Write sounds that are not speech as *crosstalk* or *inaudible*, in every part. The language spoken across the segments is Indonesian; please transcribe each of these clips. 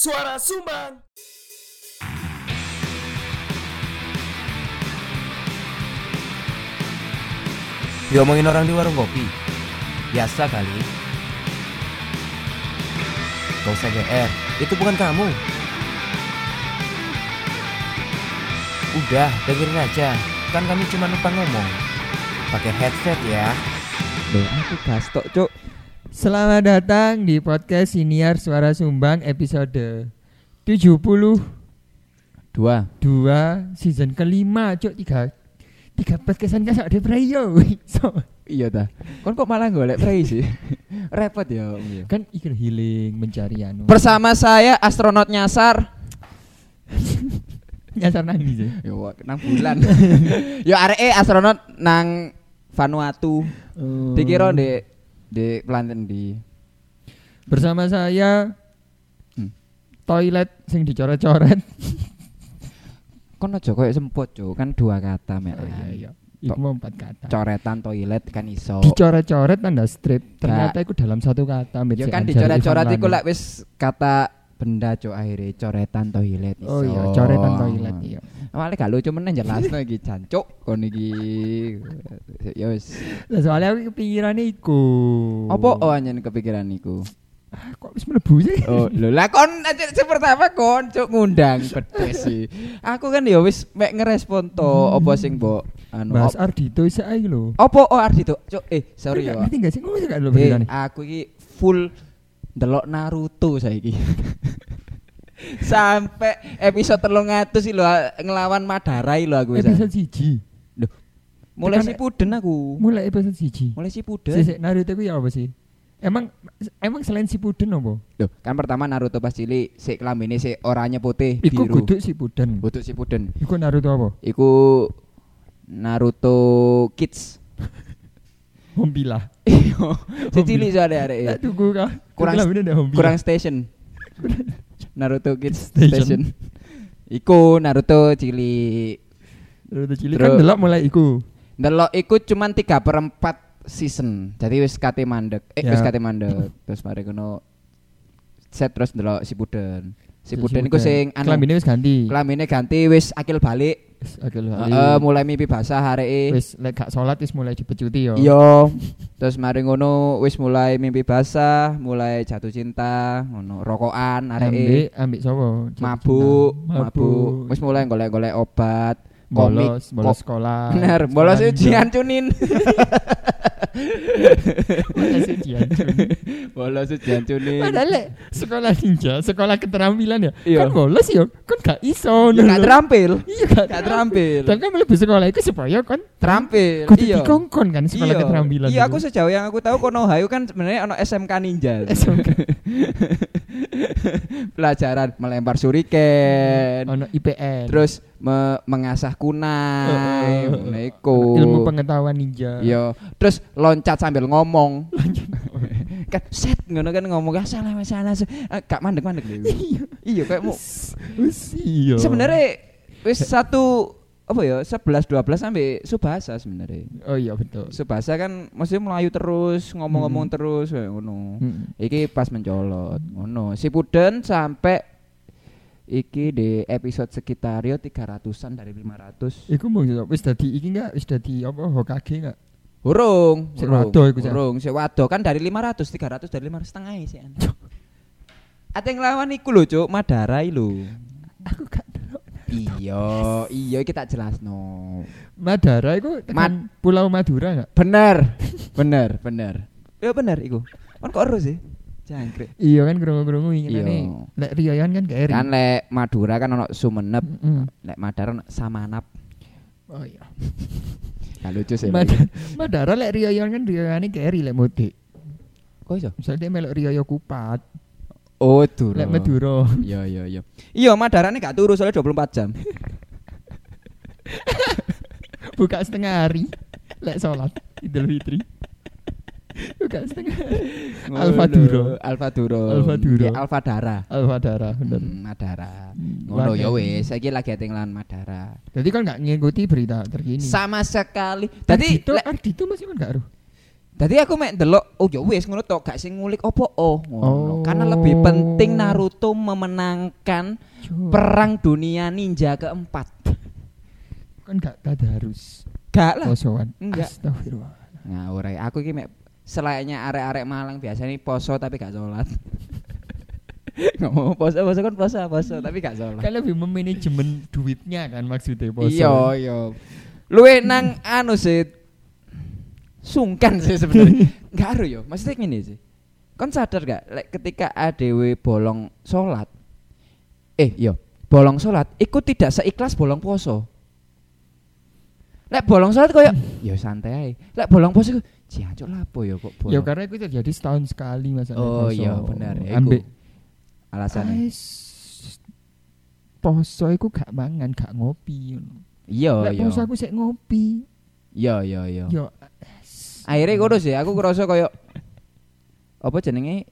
Suara Sumbang. Diomongin orang di warung kopi. Biasa kali. Gak usah GR Itu bukan kamu. Udah dengerin aja. Kan kami cuma numpang ngomong. Pakai headset ya. Loh, aku gastok, Cuk. Selamat datang di podcast Siniar Suara Sumbang episode 72 Dua. season kelima, Cuk. Tiga tiga podcastan kan ada prayo. *laughs* So, Iya ta. Kon kok malah golek prei sih? *laughs* Repot ya, Om ya. kan ikut healing mencari anu. Bersama saya astronot nyasar. *laughs* nyasar nang sih? Yo nang bulan. Yo areke astronot nang Vanuatu. Oh. Dikira di di planet di Bersama saya Hmm. toilet sing dicoret-coret. *laughs* kon aja koyo semput, Cuk. Kan dua kata mek. Oh, iya, iya. Iku mau empat kata. Coretan toilet kan iso. Dicoret-coret tanda strip. Ternyata itu dalam satu kata. Ya kan dicoret-coret iku Lani. lek wis kata benda cuk akhirnya coretan toilet iso. Oh iya, coretan toilet iya. Malah gak lucu meneh jelasno iki jancuk kon iki. Ya wis. Lah soalnya aku kepikirannya iku. Apa oh anjen kepikiran iku? Ah, Kok wis mlebu sih? Oh, lho lah kon sing pertama kon cuk ngundang pedes sih. Aku kan ya wis mek ngerespon to apa sing mbok anu. Mas Ardito isa ae lho. Apa oh Ardito? Cuk eh sorry ya. Ngerti gak sih ngomong gak lho Eh, aku iki full ndelok Naruto saiki. *laughs* Sampai episode telung atus sih lho ngelawan Madarai lho aku. Episode siji. Mulai tekan- si puden aku. Mulai episode siji. Mulai si puden. Sik Naruto ku ya apa sih? Emang emang selain si Puden apa? Loh, kan pertama Naruto pas cilik sik klambine sik oranye putih Iku biru. kudu si Puden. Butuh si puden. Iku Naruto apa? Iku Naruto Kids. *laughs* Hombila. si cilik soalnya arek ya. Tak tuku kah? Kurang- ada. Kurang station. *laughs* Naruto Kids Station. Station. *laughs* Iku Naruto cilik. Naruto cilik kan delok mulai iku. Ndelok iku cuman 3 per 4 season. Jadi wis kate mandek. Eh Ya. wis kate mandek. terus mari ngono set terus ndelok si Puden. Si Puden iku sing anu Kelambine wis ganti. kelamine ganti wis akil balik. Wis akil Heeh, balik. mulai mimpi basah areke. Wis lek gak salat wis mulai dipecuti yo. Iya. Terus mari ngono wis mulai mimpi basah, mulai jatuh cinta, ngono rokokan areke. Ambek ambek sapa? Mabuk, mabuk. Wis mulai golek-golek obat, komik. bolos, bolos ko- sekolah. Bener, bolos ujian *laughs* cunin. Ninja. Bolos ujian. bolos ujian cunin. Padahal lek sekolah ninja, sekolah keterampilan ya. Iya. Kan bolos yo, kan gak iso. Ya, gak terampil. Iya gak Gak terampil. Dan kan mlebu sekolah itu supaya kan Terampil. kudu Iya. dikongkon kan sekolah Iya. keterampilan. Iya, aku sejauh yang aku tahu Konoha itu kan sebenarnya ono SMK ninja. SMK. *laughs* Pelajaran melempar shuriken. ono IPN. terus me- mengasah kunai, Heeh. ngono iku. ilmu pengetahuan ninja. Iya, terus loncat sambil ngomong. *laughs* kan set ngono kan ngomong "Ah, salah masalah. Gak mandek-mandek lho. *laughs* Iya, kayak mau iya. sebenarnya wis satu apa ya 11 12 sampai subasa sebenarnya. Oh iya betul. Subasa kan maksudnya melayu terus, ngomong-ngomong Hmm. terus kayak ngono. Mm. Iki pas mencolot ngono. Si Puden sampai iki di episode sekitar yo 300-an dari 500. Iku mau yo, wis dadi iki enggak wis dadi apa Hokage enggak? Urung, Sik urung, wado iku, Cak. urung, sik wado kan dari 500, 300 dari 500 setengah sih. Ate nglawan iku lho, Cuk, Madarai lho. Aku gak. Iya, iya iki tak jelasno. Madara iku tekan Pulau Madura enggak? Bener. bener, bener. Ya bener iku. Kan kok ero sih? Jangkrik. Iya kan krungu-krungu ingine. Iya. Lek Rioyan kan gak eri. Kan lek Madura kan ono Sumenep, Mm. lek Madara ono Samanap. Oh iya. *laughs* Gak lucu sih. Madara, *laughs* Madara lek Rioyan kan Rioyane gak eri lek mudik. Kok iso? Misalnya dia melok Rioyo Kupat, Oh, Madura. lek Madura. Iya, iya, iya. Iya, Madarane gak turu soalnya 24 jam. *laughs* Buka setengah hari. Lek salat Idul Fitri. Buka setengah. Alfa Duro. Alfa Duro. Alfa Duro. Iya, Alfa Dara. Alfa Dara bener. Hmm, Madara. Hmm, Ngono ya wis, saiki lagi ate nglawan Madara. Jadi kan gak ngikuti berita terkini. Sama sekali. Tadi itu lek Ardito masih kan gak aruh. Dadi aku mek ndelok oh ya wis ngono tok gak sing ngulik opo oh ngono. Oh. Karena lebih penting Naruto memenangkan perang dunia ninja keempat. kan gak tadarus Gak lah. posoan. Enggak. Astagfirullah. Ae. Aku iki mek selainnya arek-arek Malang biasanya poso tapi gak sholat. *laughs* Ngomong poso poso kan poso poso tapi gak sholat. Kan lebih memanajemen duitnya kan maksudnya poso. Iya, iya. Luwe nang anu sih sungkan sih sebenarnya. *laughs* Enggak aru yo. Maksudnya ngene sih. Kon sadar gak lek ketika ADW bolong salat eh yo bolong salat iku tidak seikhlas bolong poso. Lek bolong salat koyo *laughs* yo santai. Lek bolong poso iku jancuk lapo yo kok bolong. Ya karena itu terjadi setahun sekali masalah Oh iya benar ya. Ambek alasannya. Poso iku gak mangan, gak ngopi. Iya iya. poso aku sik ngopi. Iya iya iya. Yo Akhirnya ngono sih, aku ngerasa koyo apa jenenge?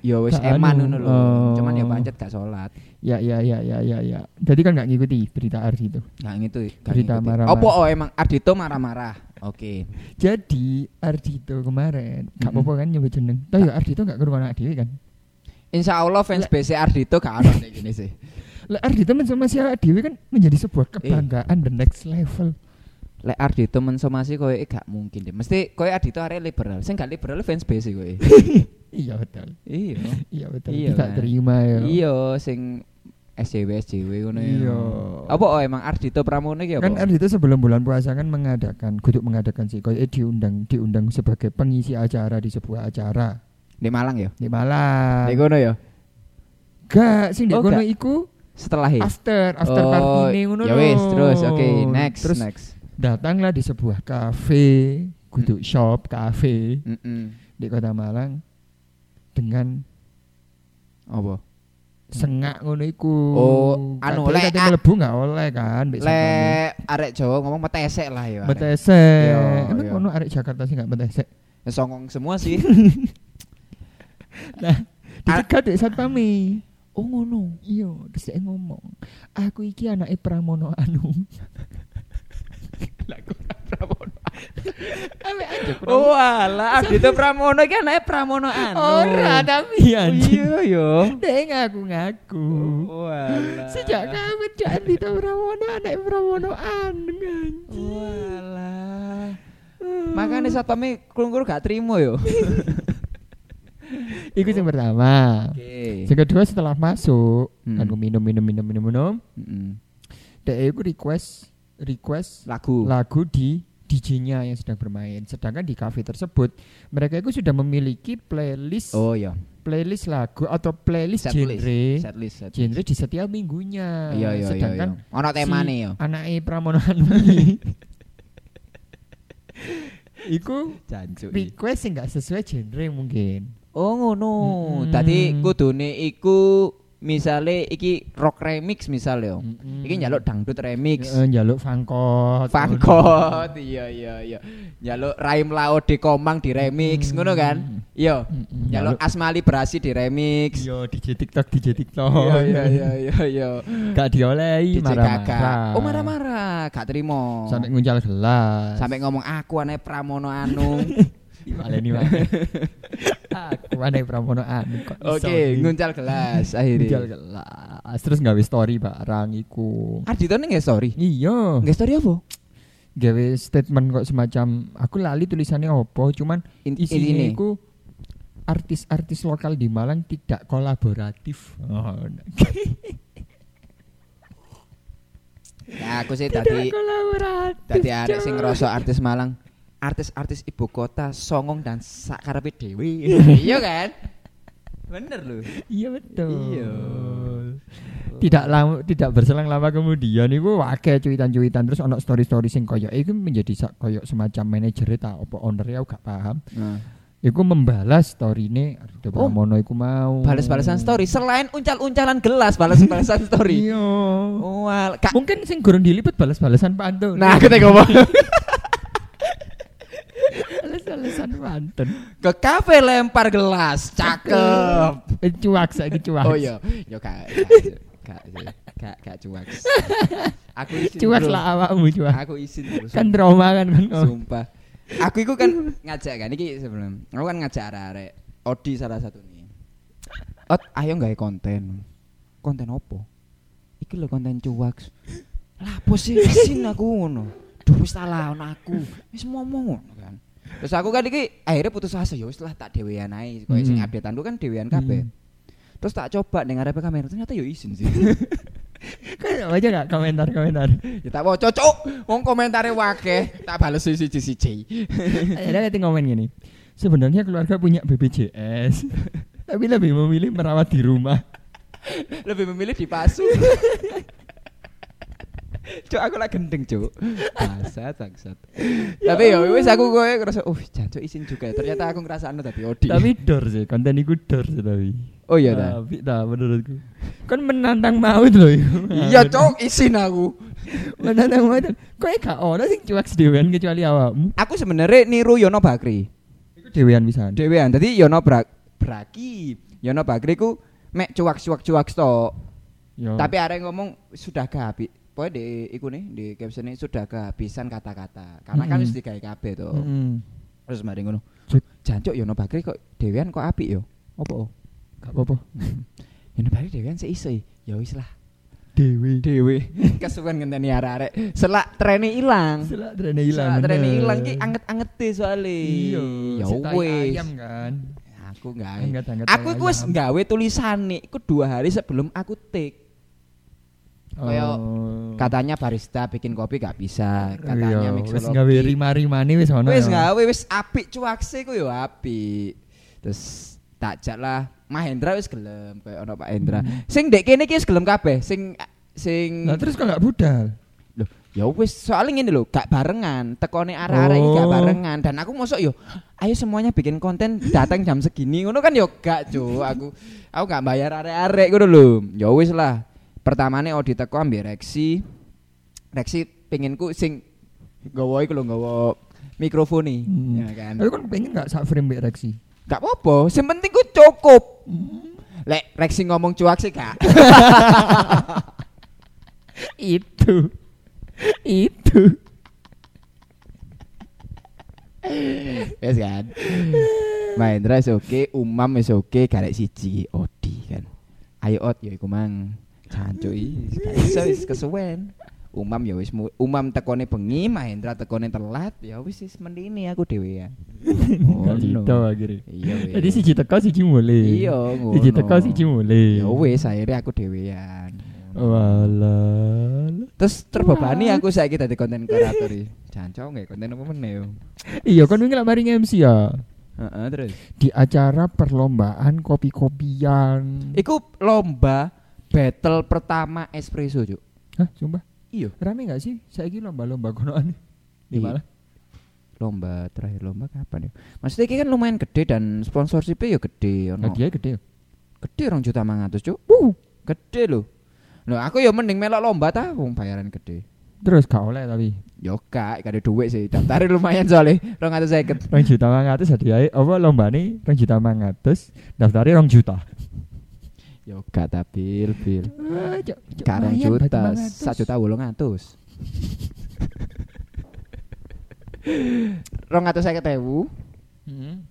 Ya wis eman anu, ngono lho. oh. Cuman ya pancet gak salat. ya ya ya ya ya ya. Jadi kan gak ngikuti berita Ardi itu. Gak gak Berita ngikuti. marah-marah. Apa oh emang Ardito marah-marah? Oke. Jadi Ardito kemarin gak Mm-mm. apa-apa kan nyebut jeneng. Toh ya Ardito gak keruan anak dhewe kan. Insya Allah fans BC Ardito gak ono kayak gini sih. Lah Ardito mensomasi awak dhewe kan menjadi sebuah Eh. kebanggaan the next level. Lek Ardito mensomasi koyo gak mungkin deh. Mesti koyo Ardito arek liberal. Sing gak liberal fans BC koyo. *laughs* Iya betul. iya. Iya betul. Iya, Tidak kan. terima ya. Iya, sing SJW SJW ngono ya. Iya. Apa oh emang Ardito Pramono iki apa? Kan Ardito sebelum bulan puasa kan mengadakan, kudu mengadakan sih, kayak diundang, diundang sebagai pengisi acara di sebuah acara di Malang ya. di Malang. Di kono ya. Gak, sing di Oh, kono iku Setelah ya. after, after Oh, party ini ngono Ya wis, terus oke, next Terus next. datanglah di sebuah kafe, kudu shop kafe Mm-mm. di Kota Malang dengan Apa? Sengak ngono iku. Oh, anu, lek, mlebu gak oleh kan. Lek arek Jawa ngomong metesek lah ya. Metesek. Iya, Emang iya. kono arek Jakarta sih gak metesek. Ya, Songong semua sih. Dicegat dek satpame. oh ngono. Iya, terus dia ngomong, aku iki anake Pramono Anum. *laughs* Lah Pramono. Ame aja Oh alah, Ardito Pramono iki anake Pramono anu. Ora tapi Oh, anjing. Iya yo. Dek ngaku-ngaku. Oh alah. Sejak kapan Cak Dito Pramono anake Pramono Anum anjing. Walah. Makanya satpame krungu gak trimo yo. *laughs* Iku yang pertama. Oke. Yang kedua setelah masuk, Hmm. kan minum minum minum minum minum, Mm-mm. dek iku request request Lagu. lagu di DJ-nya yang sedang bermain. Sedangkan di cafe tersebut mereka itu sudah memiliki playlist Oh iya. playlist lagu atau playlist Set genre list. Set list. set list. genre di setiap minggunya. Iya iya iya. Sedangkan iya. Ono temane yo. anaknya Pramono Anumi *laughs* *laughs* Iku Jancuk. request yang gak sesuai genre mungkin. Oh ngono. Mm-mm. Tadi kudune iku misale iki rock remix misale yo. Mm-mm. Iki njaluk dangdut remix. Eh, njaluk fangkot. Fangkot. Iya iya iya. Njaluk Raim Lao di Komang di remix Mm. ngono kan? Iya. Mm-mm. Njaluk Asmali Berasi di remix. Yo DJ TikTok DJ TikTok. Iya iya iya iya iya. Gak diolehi marah-marah. Oh marah-marah, gak terima. Sampai nguncal gelas. Sampai ngomong aku aneh Pramono Anu. *laughs* Dibaleni wae. *laughs* Aku Pramono anu kok. Oke, nguncal gelas Nguncal akhirnya. gelas. Terus gawe story barang iku. Ardito nih nggak story? Iya, Nggak story apa? gawe statement kok semacam aku lali tulisannya opo, cuman In, isinya iku artis-artis lokal di Malang tidak kolaboratif. Oh, Ya *laughs* aku sih tadi tadi ada sing ngerasa artis Malang artis-artis ibu kota songong dan sakarepe dewi *laughs* iya kan bener loh Iya betul. Iya. Tidak lama, tidak berselang lama kemudian iku akeh cuitan-cuitan terus ono story-story sing koyo iku menjadi koyo semacam manajer ta apa owner ya aku gak paham. nah, Iku membalas storyne Ardo Oh. Pramono iku mau. balas-balasan story selain uncal-uncalan gelas balas-balasan story Iya. Wah, kak Mungkin sing gurung dilipet balas-balasan pantun. nah aku tega *laughs* balas-balasan pantun. ke kafe lempar gelas cakep *laughs* Eh, Cuak saiki cuak. oh iya yo kak kak kak kak cuak aku izin *laughs* Cuak lah awakmu cuak. aku izin bro, Kan trauma kan kan. sumpah aku itu kan ngajak kan iki sebelum. Aku kan ngajak arek-arek. Odi salah satu nih. Ot, ayo gawe konten. Konten opo? Iki lho konten cuak. Lah apa sih isin aku ngono. Duh wis lawan aku. Wis ngomong ngono kan. Terus aku kan iki akhirnya putus asa ya wis lah tak dhewean ae. Koyo sing Hmm. updateanku kan dhewean kabeh. Hmm. Terus tak coba ning ngarepe kamera ternyata yo isin sih. *laughs* Kayak aja gak komentar-komentar. ya tak waca cuk. Wong komentare wakeh, tak bales siji-siji. Ada *laughs* yang ngomong gini. Sebenarnya keluarga punya BPJS. tapi lebih memilih merawat di rumah. *laughs* Lebih memilih dipasu. Cuk aku lagi gendeng cuk. Bangsat bangsat. Tapi ya wis aku kowe ngerasa uh jancuk isin juga. Ternyata aku ngrasakno dadi odi. tapi dor sih, konten itu dor sih tapi. oh iya ta. Tapi ta menurutku. Kan menantang maut loh. Iya cuk isin aku. menantang maut. Kok gak ono sing cuek dewean kecuali awakmu. Aku sebenarnya niru Yono Bakri. Iku dewean bisa. Dewean. Dadi Yono Brak Braki. Yono Bakri ku mek cuak-cuak-cuak tok. Yo. Tapi ada yang ngomong sudah kehabis. Pokoknya di iku nih di caption ini sudah kehabisan kata-kata. Karena kan Mm-mm. wis digawe kabeh to. Mm-mm. Terus mari ngono. Cuk. Jancuk Yono Bakri kok dewean kok apik yo. Apa? Gak apa-apa. *laughs* Yono Bakri dewean seisi. Ya wis lah. Dewi. Dewe. *laughs* Kesuwen ngenteni arek-arek. Selak trene ilang. Selak trene hilang. Selak trene bener. ilang ki anget-angete soalnya. Iya. Ya wis. Ayam kan. Aku. Angkat-angkat Aku iku wis gawe tulisan nih. Iku dua hari sebelum aku take. Kayak Oh. Katanya barista bikin kopi gak bisa. Katanya Iya, wis mixologi. gawe rima-rimane wis ono. Wis ya. gawe wis apik cuakse ku yo apik. Terus tak jak lah Mahendra wis gelem kayak ono Pak Hendra. Sing ndek kene iki wis gelem kabeh. Sing sing Nah terus kok gak budal? Loh, ya wis soalnya ngene lho, gak barengan. Tekone arah-arah iki gak Oh. barengan dan aku mosok yo ayo semuanya bikin konten datang jam segini ngono kan yo gak cu aku aku gak bayar arek-arek ngono lho. Ya wis lah. Pertamane Odi teko ambil Reksi. Reksi penginku sing nggawa iku lho nggawa mikrofon nih, Hmm. ya kan. Aku kan pengen gak sak frame mbek Rexi. Gak apa-apa, sing penting ku cukup. Lek Reksi ngomong cuak sih gak. *laughs* Itu. Itu. Wes kan. Mahendra is oke, Umam is oke, karek siji Odi kan. Ayo Od ya iku mang. Jancuk iki gak iso wis kesuwen. Umam ya wis Umam tekone bengi, Mahendra tekone telat, ya wis wis mendini aku dhewean. *laughs* Gak gitu akhirnya. Iya. Jadi siji teko siji mulai. Iya ngono. Siji teko siji mulai. Ya wis akhirnya aku dhewean. Walah. Terus terbebani aku saiki dadi konten kreator iki. Jancuk nggak konten apa meneh yo. Iya kan wingi lak mari MC ya. Heeh, terus. Di acara perlombaan kopi-kopian. Iku lomba battle pertama espresso, Cuk. Hah, sumpah. Iya. Rame gak sih? Saiki lomba-lomba konoan. Di Iya. mana? Lomba terakhir lomba kapan ya? Maksudnya ini kan lumayan gede dan sponsorshipnya ya gede ono. Hadiah gede. Gede orang juta mangatus cuk. Wuh. Gede loh. Loh aku ya mending melok lomba ta wong bayaran gede. Terus gak oleh tapi. Yo kak, gak ada duit sih. Daftarnya lumayan soalnya. Rong atau seket. Rong juta mangatus hadiah apa lomba nih rong juta mangatus daftarnya rong juta. Yo kak tapi bil. Karang juta, sak juta wolong atus. Rong atau seket ewu. Hmm.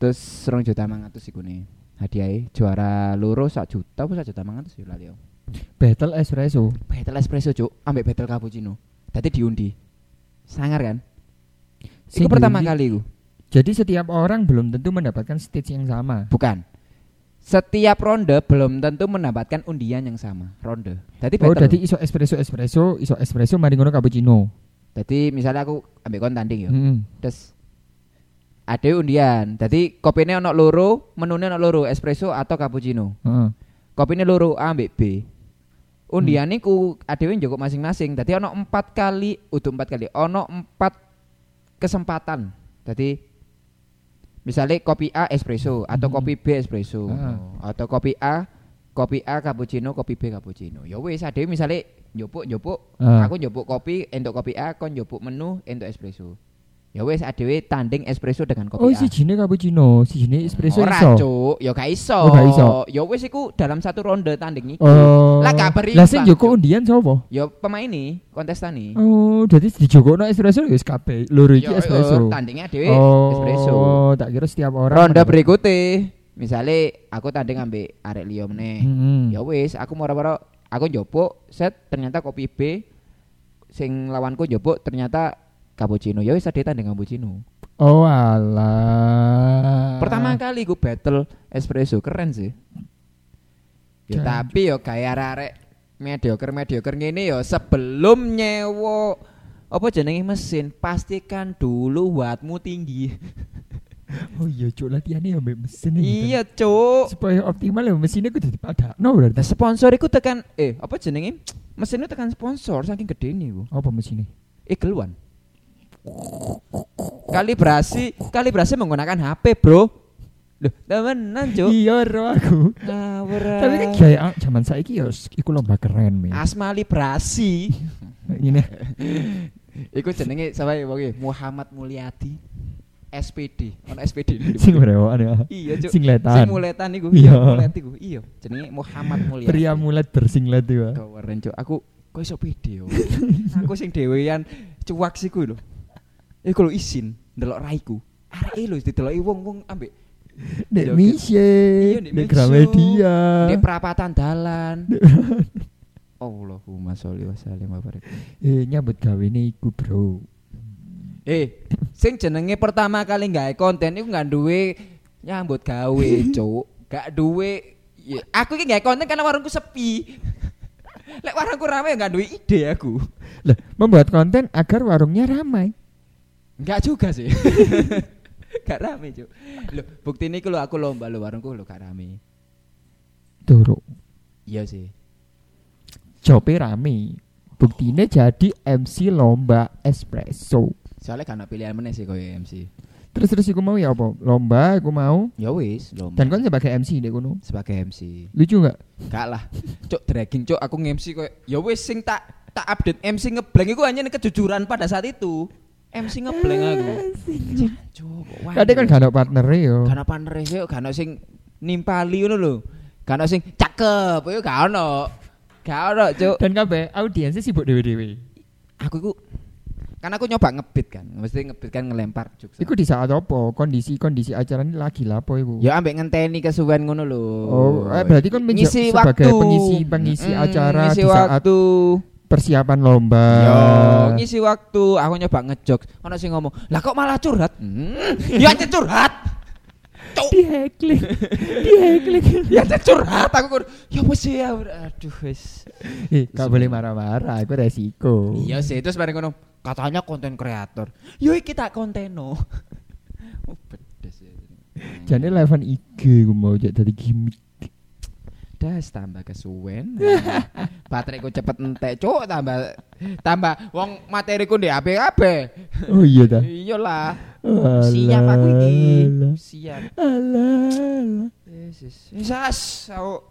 Terus rong juta mangatus iku nih. Hadiahnya juara loro sak juta apa sak juta mangatus ya lali aku. Battle espresso. Battle espresso cuk, ambek battle cappuccino. Tadi diundi. Sangar kan? Sing Itu pertama kali iku. Jadi setiap orang belum tentu mendapatkan stage yang sama. Bukan. Setiap ronde belum tentu mendapatkan undian yang sama. Ronde. Tadi Oh, jadi iso espresso espresso, iso espresso mari ngono cappuccino. Tadi misalnya aku ambek kon tanding ya. Hmm. Terus ada undian. Tadi kopinya ono loro, menunya ono loro, espresso atau cappuccino. Heeh. Kopinya loro A ambek B. Undian ku adewe njogok masing-masing. Tadi ono empat kali, udah empat kali. Ono empat kesempatan. Tadi misalnya kopi A espresso atau Hmm. kopi B espresso Ah. atau kopi A kopi A cappuccino, kopi B cappuccino. Ya wis adewe misalnya njupuk njupuk Ah. aku njupuk kopi entuk kopi A, kon njupuk menu entuk espresso. Ya wis adewe tanding espresso dengan kopi. Oh, A. si jine cappuccino, si jine espresso Ora, iso. Cuk. Ya gak iso. Oh, gak iso. Ya wis iku dalam satu ronde tanding iku. Oh. Lah gak berimbang, Lah sing joko undian sapa? Ya pemain nih, kontestan nih. Oh, jadi dijogokno espresso ya wis kabeh. Loro iki Ya, espresso. eh, tandingnya dhewe oh, espresso. tak kira setiap orang. Ronde berikutnya, misalnya aku tanding ambek arek liya meneh. Hmm. Ya wis, aku moro-moro aku njopok set ternyata kopi B sing lawanku njopok ternyata cappuccino. Ya wis ade tanding cappuccino. Oh alah. Pertama kali ku battle espresso keren sih. Ya tapi yo kayak arek mediocre mediocre ngene yo sebelum nyewo apa jenenge mesin pastikan dulu wattmu tinggi. *laughs* Oh iya, cuk latihannya ya mbek mesin iya, kan. Cuk. Supaya optimal ya mesinnya kudu dipadakno berarti. Nah, sponsor iku tekan eh apa jenenge? Mesinnya tekan sponsor saking gede nih bu. Apa mesinnya? Eagle One. Kalibrasi, kalibrasi menggunakan HP, Bro. Loh, temenan, Cuk. Iya, ro aku. Ngawur. Tapi kan gaya zaman saiki ya iku lomba keren, men. Asma librasi. *laughs* Ini Iku jenenge sapa ya Muhammad Mulyadi. SPD. Ono SPD *laughs* sing brewokan ya. Iya, Cuk. Sing letan. Sing muletan iku. Iya. Mulyadi iku. Iya, jenenge Muhammad Mulyadi. Pria mulet bersinglet ya. Keren, Cuk. Aku kok iso pede yo. aku sing dhewean cuak siku lho. Iku lho isin ndelok raiku. Areke lho dideloki wong-wong ambek Dek. Misye, Dek Dek. Gramedia. di perapatan dalan. Allahumma sholli wa sallim wa barik. Eh nyambut gawe iku, Bro. Eh, sing jenenge pertama kali gawe konten iku nggak duwe nyambut gawe, *laughs* Cuk. Gak duwe ya, aku iki gawe konten karena warungku sepi. Lek warungku rame nggak duwe ide aku. Lah, membuat konten agar warungnya ramai. Enggak juga sih. *laughs* gak rame, Cuk. Loh, bukti ini lho aku lomba lho warungku lho gak rame. Turu. Iya sih. Jope rame. Buktinya jadi MC lomba espresso. Soalnya kan pilihan meneh sih koyo MC. Terus terus iku mau ya apa? Lomba aku mau. Ya wis, lomba. Dan kon sebagai MC dek kono. sebagai MC. Lucu nggak? Gak lah. Cuk dragging cuk aku nge-MC koyo ya wis sing tak tak update MC ngeblank iku hanya kejujuran pada saat itu. MC ngeblank aku. *laughs* Cuk, Kadang kan gak ada partner yo. Gak ono partner sih, gak ono sing nimpali ngono lho. Gak ono sing cakep, yo gak ono. Gak ono, Cuk. Dan kabeh audiensnya sibuk dewe-dewe. Aku iku kan aku nyoba ngebit kan, mesti ngebit kan ngelempar juk. Iku di saat apa? Kondisi-kondisi acara ini lagi lapo iku? Ya ambek ngenteni kesuwen ngono lho. Oh, eh, berarti kan menja- ngisi sebagai waktu. pengisi-pengisi Mm-mm, acara ngisi di saat waktu. Persiapan lomba. Yo, ngisi waktu aku nyoba ngejok. Ono sing ngomong, "Lah kok malah curhat?" Hmm, ya curhat. Cuk, Di hekling. Di hekling. *laughs* ya curhat aku. kur- Ya wis ya, aduh wis. Eh, gak boleh marah-marah, itu resiko. Iya sih, terus bareng ngono, katanya konten kreator. Yo iki tak konteno. *laughs* oh, pedes ya. Jane level IG gue mau jadi gimmick. Das tambah kesuwen. *laughs* Bateraiku cepet entek, cuk, tambah tambah wong materiku di HP kabeh. Oh iya dah. *laughs* Iyalah. Alah, Siap aku iki. alah. Siap. Alah. Yesus. Yesus. Aku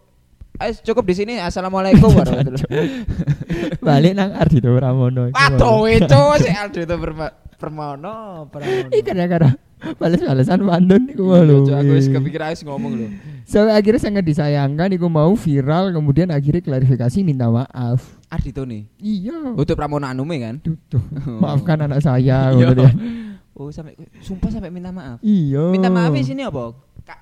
Ayo cukup di sini. Assalamualaikum warahmatullahi *laughs* wabarakatuh. Balik nang Ardito Pramono. Waduh, itu si perma permono, permono. Ih kadang-kadang bales-balesan pantun iku mau lho. Cuk, aku wis kepikiran wis ngomong lho. Sampai akhirnya sangat disayangkan iku mau viral kemudian akhirnya klarifikasi minta maaf. Ardito nih. Iya. Untuk Pramono Anume kan? Tuh, tuh. *laughs* Maafkan anak saya Iya. gitu ya. Oh, sampai sumpah sampai minta maaf. Iya. Minta maaf di sini apa?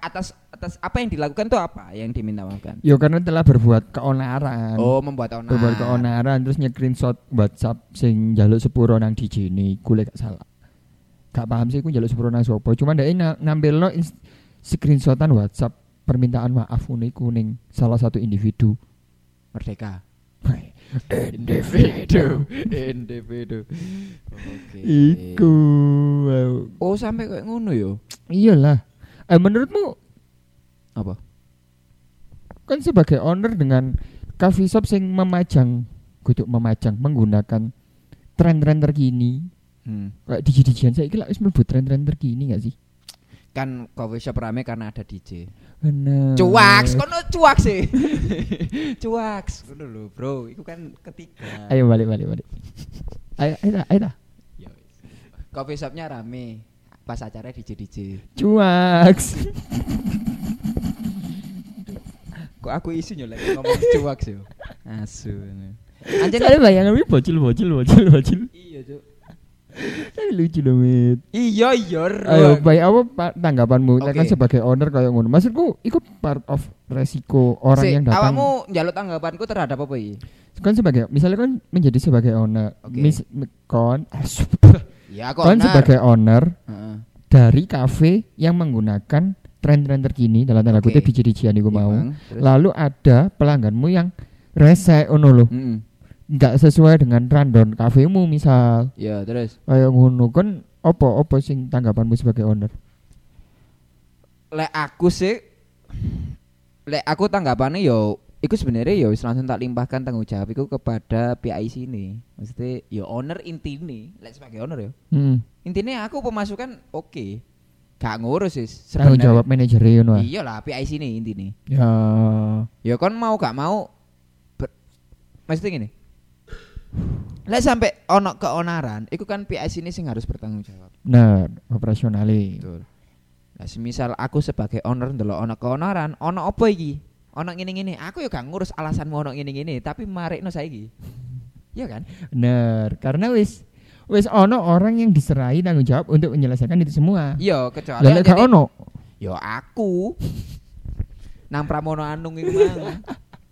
Atas atas apa yang dilakukan tuh apa yang diminta maafkan? Yo karena telah berbuat keonaran. Oh, membuat onar. berbuat keonaran terus nge-screenshot WhatsApp sing jaluk sepuro nang DJ ini, gue gak salah. Gak paham sih gue jaluk sepuro nang sopo. Cuma dia na nampil lo screenshotan WhatsApp permintaan maaf unik kuning salah satu individu. Merdeka. individu. Individu. Oke. Iku. Oh, sampai kayak ngono yo. Iyalah. Eh menurutmu Apa? kan sebagai owner dengan coffee shop sing memajang kudu memajang menggunakan tren-tren terkini Hmm. kayak DJ-DJan saya kira wis mlebu tren-tren terkini gak sih? Kan coffee shop rame karena ada DJ. Bener. Cuaks, kono cuaks sih. *laughs* cuaks. Ngono lho, Bro. Iku kan ketiga. Ayo balik balik balik. Ayo ayo ayo wis. Coffee shopnya rame. Pas acara DJ DJ. Cuaks. Kok aku isu nyolek ngomong cuak sih. Asu. Anjir Saya bayangan bocil bocil bocil bocil. iya, Cuk. Tapi lucu dong, Mit. Iya, iya. Ayo, baik apa Pak, tanggapanmu? Lek kan sebagai owner kayak ngono. Maksudku, itu part of resiko orang Sik, yang datang. Awakmu njaluk tanggapanku terhadap apa iki? Kan sebagai, misalnya kan menjadi sebagai owner, Oke. mis, kon, *laughs* Ya kon sebagai owner Heeh. dari kafe yang menggunakan tren-tren terkini dalam tanda Oke. kutip biji-bijian iku mau. Bang, terus? Lalu ada pelangganmu yang rese ono lho, Mm-mm. Nggak sesuai dengan random kafemu misal. Ya, terus Kayak ngono kan opo opo sing tanggapanmu sebagai owner? lek aku sih lek aku tanggapannya yo iku sebenarnya yo wis langsung tak limpahkan tanggung jawab iku kepada PIC ini. Maksudnya yo owner intine, lek sebagai owner yo. Hmm. Intinya aku pemasukan oke. Gak ngurus sih Tanggung jawab manajer ngono. ah. Iya lah PIC ini intine. Ya. Ya kon mau gak mau ber- maksudnya gini. Lek sampai ono keonaran, itu kan PIC ini sing harus bertanggung jawab. Bener, operasionali. Betul. Nah, semisal aku sebagai owner ndelok ono keonaran, ono apa iki? Ono ngene-ngene, aku ya gak ngurus alasanmu ono ngene-ngene, tapi marekno saiki. Iya kan? Bener, karena wis wis ono orang yang diserahi tanggung jawab untuk menyelesaikan itu semua. Iya, kecuali Lalu gak ono. Ya aku. Nang Pramono Anung iku mang.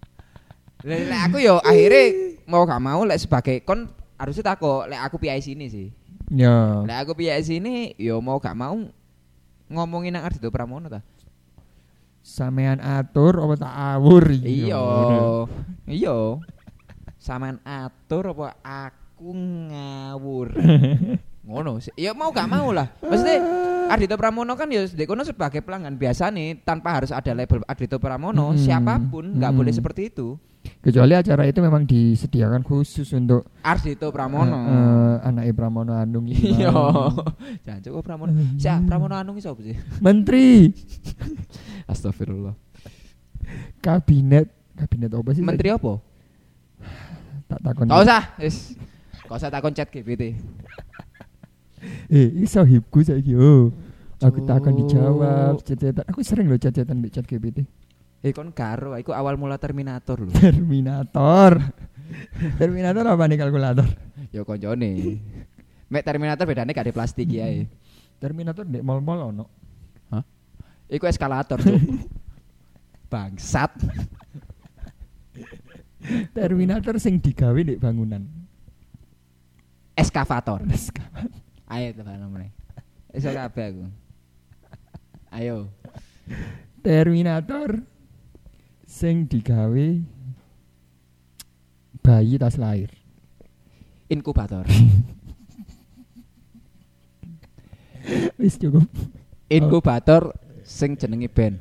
*laughs* Lek lek aku yo akhirnya mau gak mau lek sebagai kon harusnya takut lek aku PIC ini sih. Ya. Lek aku PIC ini yo mau gak mau ngomongin nang Ardito Pramono ta. Sampean atur apa tak awur Iya. Iya. Sampean atur apa aku ngawur. *laughs* Ngono sih. Ya mau gak mau lah. Maksudnya Ardito Pramono kan ya dek kono sebagai pelanggan biasa nih tanpa harus ada label Ardito Pramono, Hmm. siapa pun nggak Hmm. boleh seperti itu. Kecuali acara itu memang disediakan khusus untuk Ardito Pramono. eh, eh, anaknya Pramono Anung. Iya. *laughs* Jangan cukup Pramono. Siap Pramono Anung iso apa sih? Menteri *laughs* Astagfirullah. kabinet kabinet apa sih? Menteri apa? *sighs* tak takon. Gak usah, wis. Gak usah takon chat GPT. *laughs* Eh, iso hipku saiki. Oh. Aku Cuk. takon dijawab cecetan. Aku sering loh cecetan di chat GPT. Eh kon karo, iku awal mula Terminator lho. Terminator. Terminator apa nih kalkulator? Ya koncone. Mek Terminator bedane gak ada plastik ya. Terminator di mall-mall ono. Iku eskalator tuh. *laughs* Bangsat. Terminator sing digawe di bangunan. Eskavator. Ayo teman namanya. Iso kabeh aku. Ayo. Terminator sing digawe bayi tas lahir. Inkubator. *laughs* Wis cukup. Inkubator sing jenenge Ben.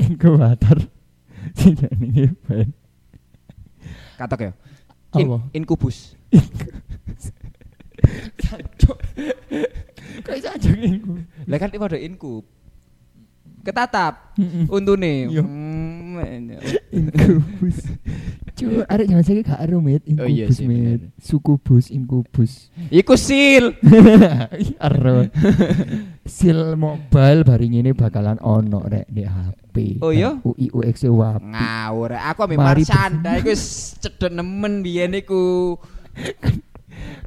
Inkubator *laughs* sing jenenge ben. Katok ya. In, inkubus. Kok iso aja iku? Lah kan iki padha inkub. Ketatap untune. Iya. Hmm, Inkubus. Cuk, arek jangan saiki gak ero mit Oh iya inkubus sih. Sukubus inkubus. Iku sil. *laughs* Ero. Sil mobile baring ini bakalan ono rek di HP. Oh iya? UI UX WAP. Ngawur. Aku ambek Mari- Marsanda iku wis cedek nemen biyen iku.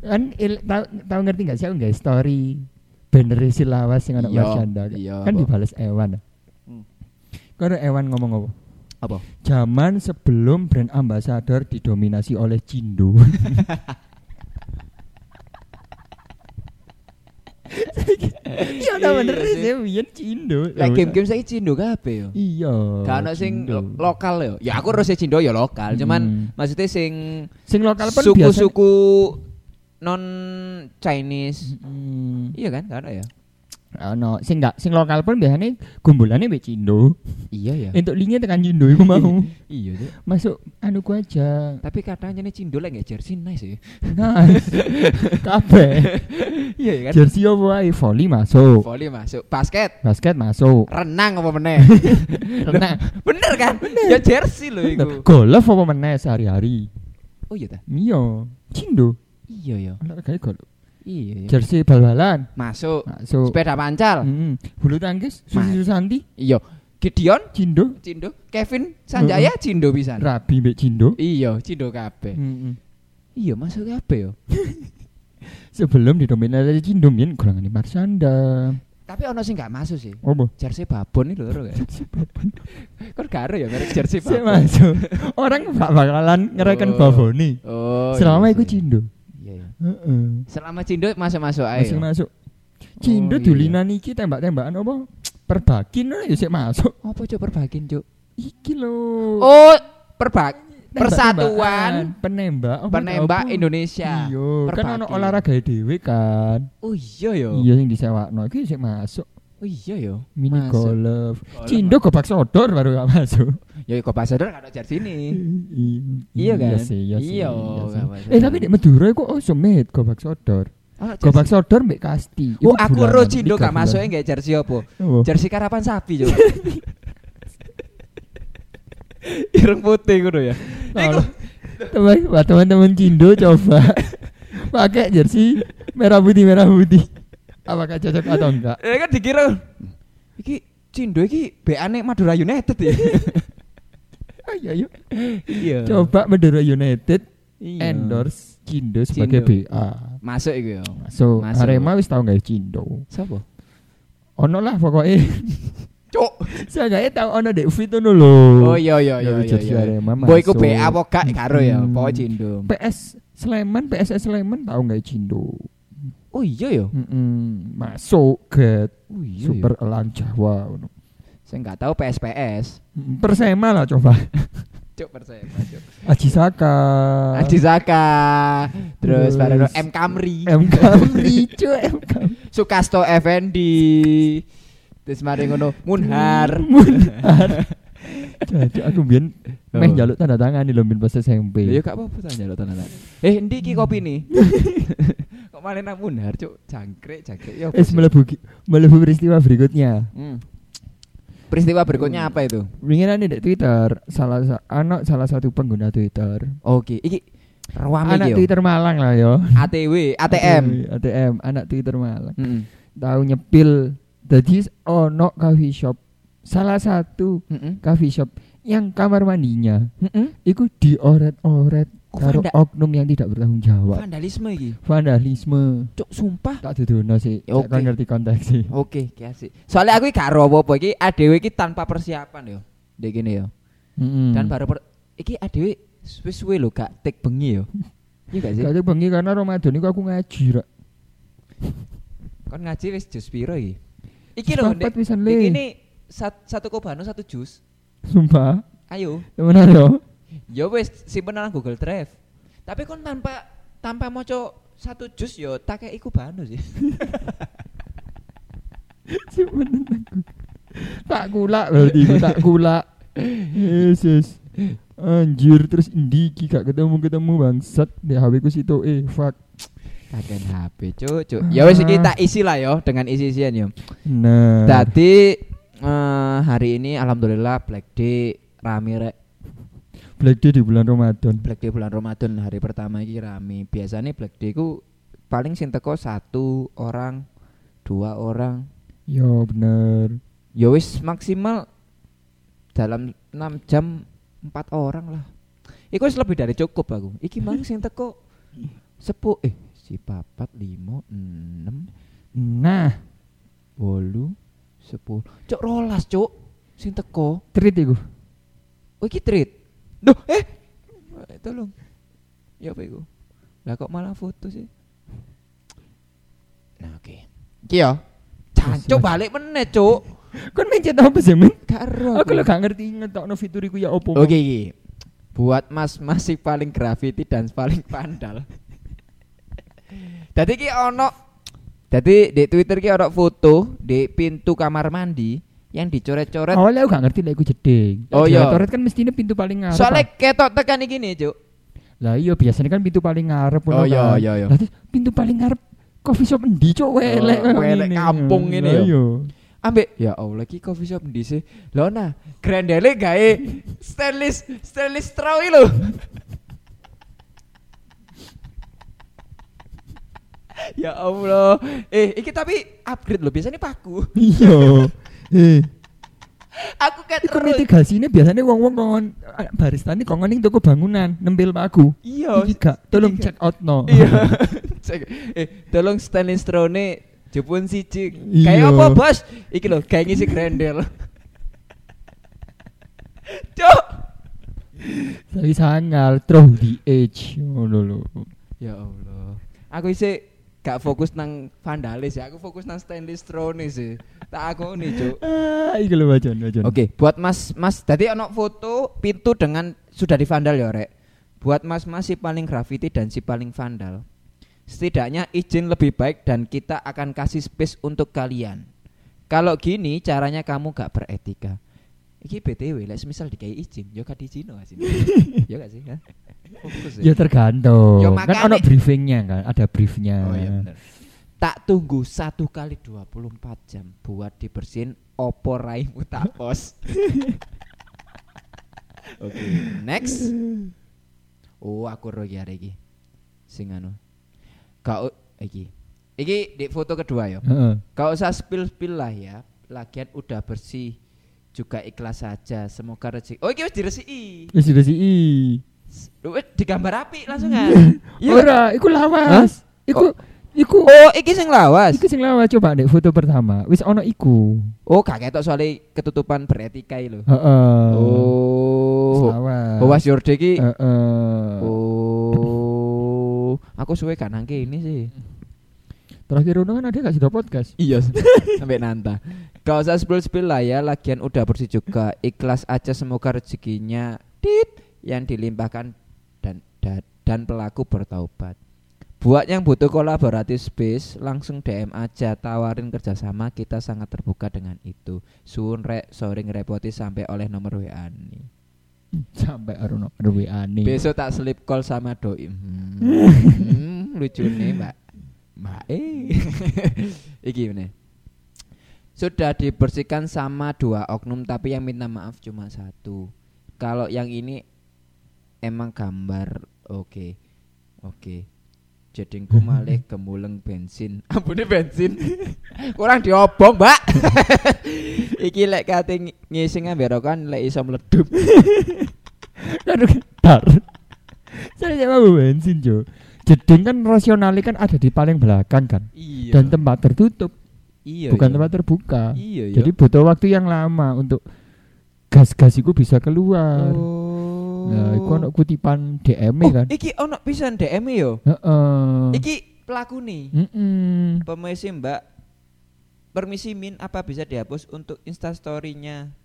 Kan il, tau, tau ngerti gak sih aku nggak story bener sil lawas sing anak Marsyanda. Kan apa? dibales Ewan. Hmm. Karo Ewan ngomong apa? Apa? Zaman sebelum brand ambassador didominasi oleh Cindo. Iya, *laughs* udah Iya bener sih. biyen Cindo. Lah game-game saiki cindo kabeh yo. Iya. Ono sing lo- lokal yo. Ya aku harusnya cindo ya lokal, cuman Hmm. maksudnya sing sing lokal pun suku-suku non Chinese. Hmm, Iya kan? Ono ya? Ono sing enggak sing lokal pun biasanya gumbulannya mbek Cindo. Iya ya. Entuk linknya tekan Cindo iku mau. Iya tuh. Masuk anu ku aja. Tapi katanya nih cindo nggak jersey nice ya. Nice. *laughs* Kabeh. Iya kan? Jersey opo ae volley masuk. Volley masuk, basket, Basket masuk. renang apa meneh? *laughs* Renang. *laughs* Bener kan? Ya jersey loh iku. Golf apa meneh sehari-hari? Oh iya ta? Iya, Cindo. Iya ya. Olahraganya golf. Iya. iya. jersey bal-balan Masuk. masuk Sepeda pancal. Mm-mm. bulu tangkis Susi. Susanti Iya. Gideon Cindo Cindo, Kevin Sanjaya Cindo pisan. Rabi mbek Cindo Iya, Cindo kabeh. Mm-mm. Iya, masuk kabeh yo. *laughs* sebelum didominasi Cindo mien golongan Marsanda Tapi ono sing gak masuk sih. apa Jersey babon iki lho kan. *laughs* *laughs* Kok gak ya merek jersey babon. masuk orang gak bakalan ngereken Oh. Bavoni Oh. selama iya iku. Cindo Iya, iya. Heeh. Selama Cindo masuk-masuk ae. masih yo. masuk Cindo Oh, iya. iki tembak-tembakan apa perbakin lah ya sik masuk Apa cuk perbakin cuk? iki lho Oh, perbak persatuan penembak apa- penembak apa? Indonesia. iya kan ono olahraga dhewe kan Oh iya yo. iya sing disewakno iki sik masuk Oh iya yo. mini Masuk. golf Golf Cindo gobak sodor baru gak masuk Ya kok pasador gak ada jersey ini. iya Iya kan? sih iya sih Iya, iya sih. gak masalah. eh tapi di Madura kok oh sumet gobak sodor Oh, gobak sodor mbek kasti Oh, aku ro Cindo gak masuk bulan. enggak jersey? Oh. Jersey karapan sapi cuk. Ireng putih ngono ya. Teman-teman Cindo coba pakai jersey merah putih merah putih. Apakah cocok atau enggak? Eh kan dikira iki Cindo iki BA-ne Madura United ya. Ayo, ayo. Iya. Coba Madura United Iya. endorse Cindo sebagai Cindo. BA. Masuk iku ya. So, Masuk. Arema wis tau nggak Cindo. Sopo? Ono lah pokoknya. Cuk. Saya nggak tahu ono dek fit ono lho. Oh iya iya iya iya. iya. Arema Mbok iku masuk. BA apa gak karo ya, Hmm. pokoknya Cindo. PS Sleman, PSS Sleman tahu nggak Cindo? Oh iya ya. Mm-mm. Masuk ke Oh iya. Super Elang Jawa. ono. Saya enggak tahu PSPS. Persema lah coba. *laughs* Cuk persen. Aji Saka. Adi Zaka. Terus Terus baru M Kamri. M Kamri *laughs* cu M Kamri. Sukasto Effendi. Terus mari ngono Munhar. *laughs* Munhar. Jadi aku biyen meh Oh. jaluk tanda tangan di lombin pas SMP. Ya gak apa-apa tanya lo tanda Eh, endi iki kopi nih? Kok malah nang Munhar, cuk. Jangkrik, jangkrik. Ya. sih? melebu melebu peristiwa berikutnya. Hmm. Peristiwa berikutnya apa itu? Winginan di Twitter salah sa anak salah satu pengguna Twitter. Oke, iki ruame anak yo. Twitter Malang lah yo. ATW, ATM. ATM, anak Twitter Malang. Heeh. Tahu nyepil jadi ono coffee shop. Salah satu Heeh. coffee shop yang kamar mandinya Heeh. itu dioret-oret karo vanda- oknum yang tidak bertanggung jawab. Vandalisme iki. Vandalisme. Cuk, sumpah. Tak dudono sih. Ya, Saya oke. ngerti konteks sih. Oke, ki asik. Soalnya aku iki gak ro apa-apa iki ADW iki tanpa persiapan yo. Dek gini yo. Mm-mm. Dan baru per- iki ADW wis suwe lho gak tek bengi yo. Iya gak sih? Gak ada bengi karena Ramadan itu aku ngaji rak. Kon ngaji wis jus piro iki? Iki lho, pisan Iki ini sat- satu kobano satu jus. Sumpah. Ayo. Temenan yo. Ya wis simpen nang Google Drive. Tapi kon tanpa tanpa moco satu jus yo tak kayak iku bano sih. *laughs* Simpenan aku. Tak kulak berarti *laughs* tak kulak. Yesus. Anjir terus indiki gak ketemu-ketemu bangsat di HP ku situ eh fuck. Kagen HP, cuk. Ya wis iki tak isi lah yo dengan isi-isian yo. Nah. Tadi eh, hari ini alhamdulillah Black Day rame rek. Black Day di bulan Ramadan. Black Day bulan Ramadan hari pertama iki rame. Biasanya Black Day ku paling sing teko satu orang, dua orang. Yo bener. Ya wis maksimal dalam 6 jam empat orang lah. Iku wis lebih dari cukup aku. Iki mang sing teko sepu eh si papat limo enam Nah, bolu sepuluh cuk rolas cuk sing teko treat iku. oh iki treat Duh, eh. Eh, tolong. Ya apa iku lah kok malah foto sih? Nah oke. Iki ya. Cancuk balik meneh cuk. *laughs* Kon mencet apa sih men? karo Aku lo gak ngerti ngetokno fitur iku ya opo. Oke iki. Buat Mas masih paling graffiti dan paling pandal. Dadi ki ono Dadi di Twitter ki ono foto di pintu kamar mandi yang dicoret-coret. Awalnya aku gak ngerti lah iku jeding. Oh, iya. Toret kan mestinya pintu paling ngarep. Soalnya ah. ketok tekan iki nih, Cuk. lah iya biasanya kan pintu paling ngarep Oh, iya, kan. iya, iya. Lah pintu paling ngarep coffee shop endi cuk welek Oh, ngene. kampung ngene Lah ya. Iya. Ambek ya Allah ki coffee shop ndi sih? Lho nah, grandele gawe stainless stainless straw iki lho. *laughs* ya Allah. Eh, iki tapi upgrade loh. Biasanya paku. Iya. *laughs* Eh, Aku kayak iku terus. mitigasinya biasanya wong-wong kongon barista ini kongon ning toko bangunan nempel paku. Iya. Iki gak tolong check out no. Iya. *laughs* Cek. eh, tolong Stanley Strone jepun siji. Iya. Kayak apa, Bos? Iki lho, kayak ngisi grendel. *laughs* Cuk. Tapi sangal through the edge lho. Ya Allah. Aku isi gak fokus nang vandalis ya, aku fokus nang Stanley Strone sih. Tak aku nih, Cuk. Ah, iki lho wajan wajan. Oke, buat Mas Mas, tadi ono foto pintu dengan sudah di vandal ya, Rek. Buat Mas Mas si paling graffiti dan si paling vandal. Setidaknya izin lebih baik dan kita akan kasih space untuk kalian. Kalau gini caranya kamu gak beretika. Iki BTW, lah semisal dikai izin, yo gak diizino asine. *laughs* yo gak sih, ha? Fokus Ya tergantung. Ya, kan ono briefingnya kan, ada briefnya. Oh iya bener. Tak tunggu satu kali 24 jam buat dibersihin opo raimu tak *laughs* pos. Oke, next. Oh, aku ro iki arek iki. Sing anu. Kau iki. Iki di foto kedua ya. Heeh. Kau usah spill-spill lah ya. Lagian udah bersih juga ikhlas saja. Semoga rezeki. Oh, iki wis diresiki. Wis diresi. Digambar api langsung kan. Iya. Ora, iku lawas. Iku iku Oh, iki sing lawas. iku sing lawas coba dek foto pertama. Wis ono iku. Oh, gak ketok soalnya ketutupan beretika iki lho. Heeh. Oh. lawas. Oh, was your day ki. Heeh. Oh. Aku suwe kan nangke ini sih. Terakhir Uno kan ada gak sudah podcast? Iya, *laughs* sampai nanta. Gak usah spill-spill lah ya, lagian udah bersih juga. Ikhlas aja semoga rezekinya tit yang dilimpahkan dan dan, dan pelaku bertaubat. Buat yang butuh kolaboratif space, langsung DM aja, tawarin kerjasama, kita sangat terbuka dengan itu. Suun rek, sorry ngerepoti sampai oleh nomor WA nih. *laughs* Sampai Arono ada WA nih. Besok tak slip call sama doi. Hmm, *laughs* lucu nih mbak. Mbak eh. *laughs* Iki ini. Sudah dibersihkan sama dua oknum tapi yang minta maaf cuma satu. Kalau yang ini emang gambar oke. Oke. Jedingku *laughs* malih gemuleng bensin. *laughs* Ampune bensin. *laughs* Kurang diobong, Mbak. Iki lek kate ng- ngisi ngamberokan lek iso meledup. Aduh getar. Saya nyewa bensin jo. Jeding kan rasionalnya kan ada di paling belakang kan. Iya. Dan tempat tertutup, iya, bukan iya. tempat terbuka. Iya, iya. Jadi butuh waktu yang lama untuk gas-gas itu bisa keluar. oh. Nah, iku ono kutipan DM oh, kan. iki ono pisan DM -e yo. Heeh. Iki pelaku nih. Mm-mm. Permisi Mbak. Permisi Min, apa bisa dihapus untuk instastorynya?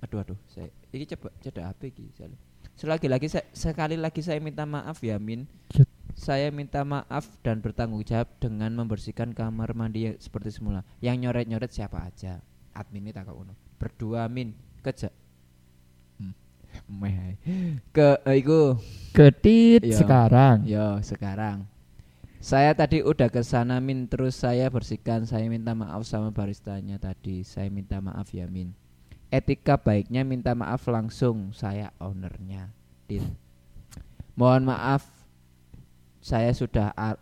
Aduh aduh, saya iki coba cedak HP iki. soalnya. Selagi lagi saya, sekali lagi saya minta maaf ya Min. Cet. Saya minta maaf dan bertanggung jawab dengan membersihkan kamar mandi seperti semula. Yang nyoret-nyoret siapa aja? Admin ini tak uno. Berdua Min, keja. Meh. Ke eh, iku Ketit Iya. sekarang. Yo, sekarang. Saya tadi udah ke sana Min, terus saya bersihkan. Saya minta maaf sama baristanya tadi. Saya minta maaf ya Min. Etika baiknya minta maaf langsung. Saya ownernya. Din. Mohon maaf. Saya sudah ar-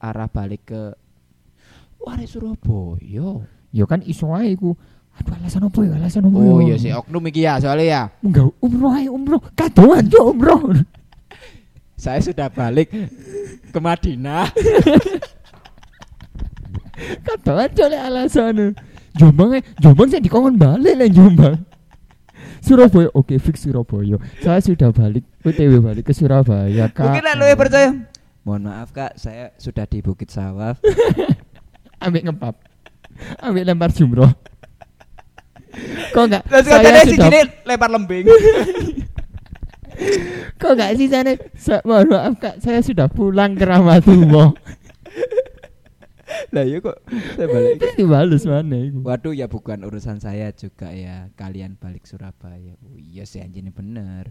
arah balik ke Wari Surabaya. Ya kan iso ae iku. Aduh alasan apa ya? Alasan apa Oh ya? iya sih oknum iki ya soalnya ya. Enggak umroh ae umroh. Kadoan jo umroh. *laughs* Saya sudah balik ke Madinah. *laughs* Kadoan lek alasan. Jombang Jombang saya dikongkon balik lah Jombang. Surabaya, oke fix Surabaya. Saya sudah balik, OTW balik ke Surabaya kak. Mungkin lu ya percaya. Mohon maaf Kak, saya sudah di Bukit Sawah. *laughs* Ambil ngepap, ambil lempar jumroh. Kok enggak? Terus sudah, gini lempar lembing. kok enggak sih sana? Sa- mohon maaf kak, saya sudah pulang ke Ramatumo. lah iya kok saya balik. Terus dibales mana iku? Waduh ya bukan urusan saya juga ya. Kalian balik Surabaya. Oh iya sih ini bener.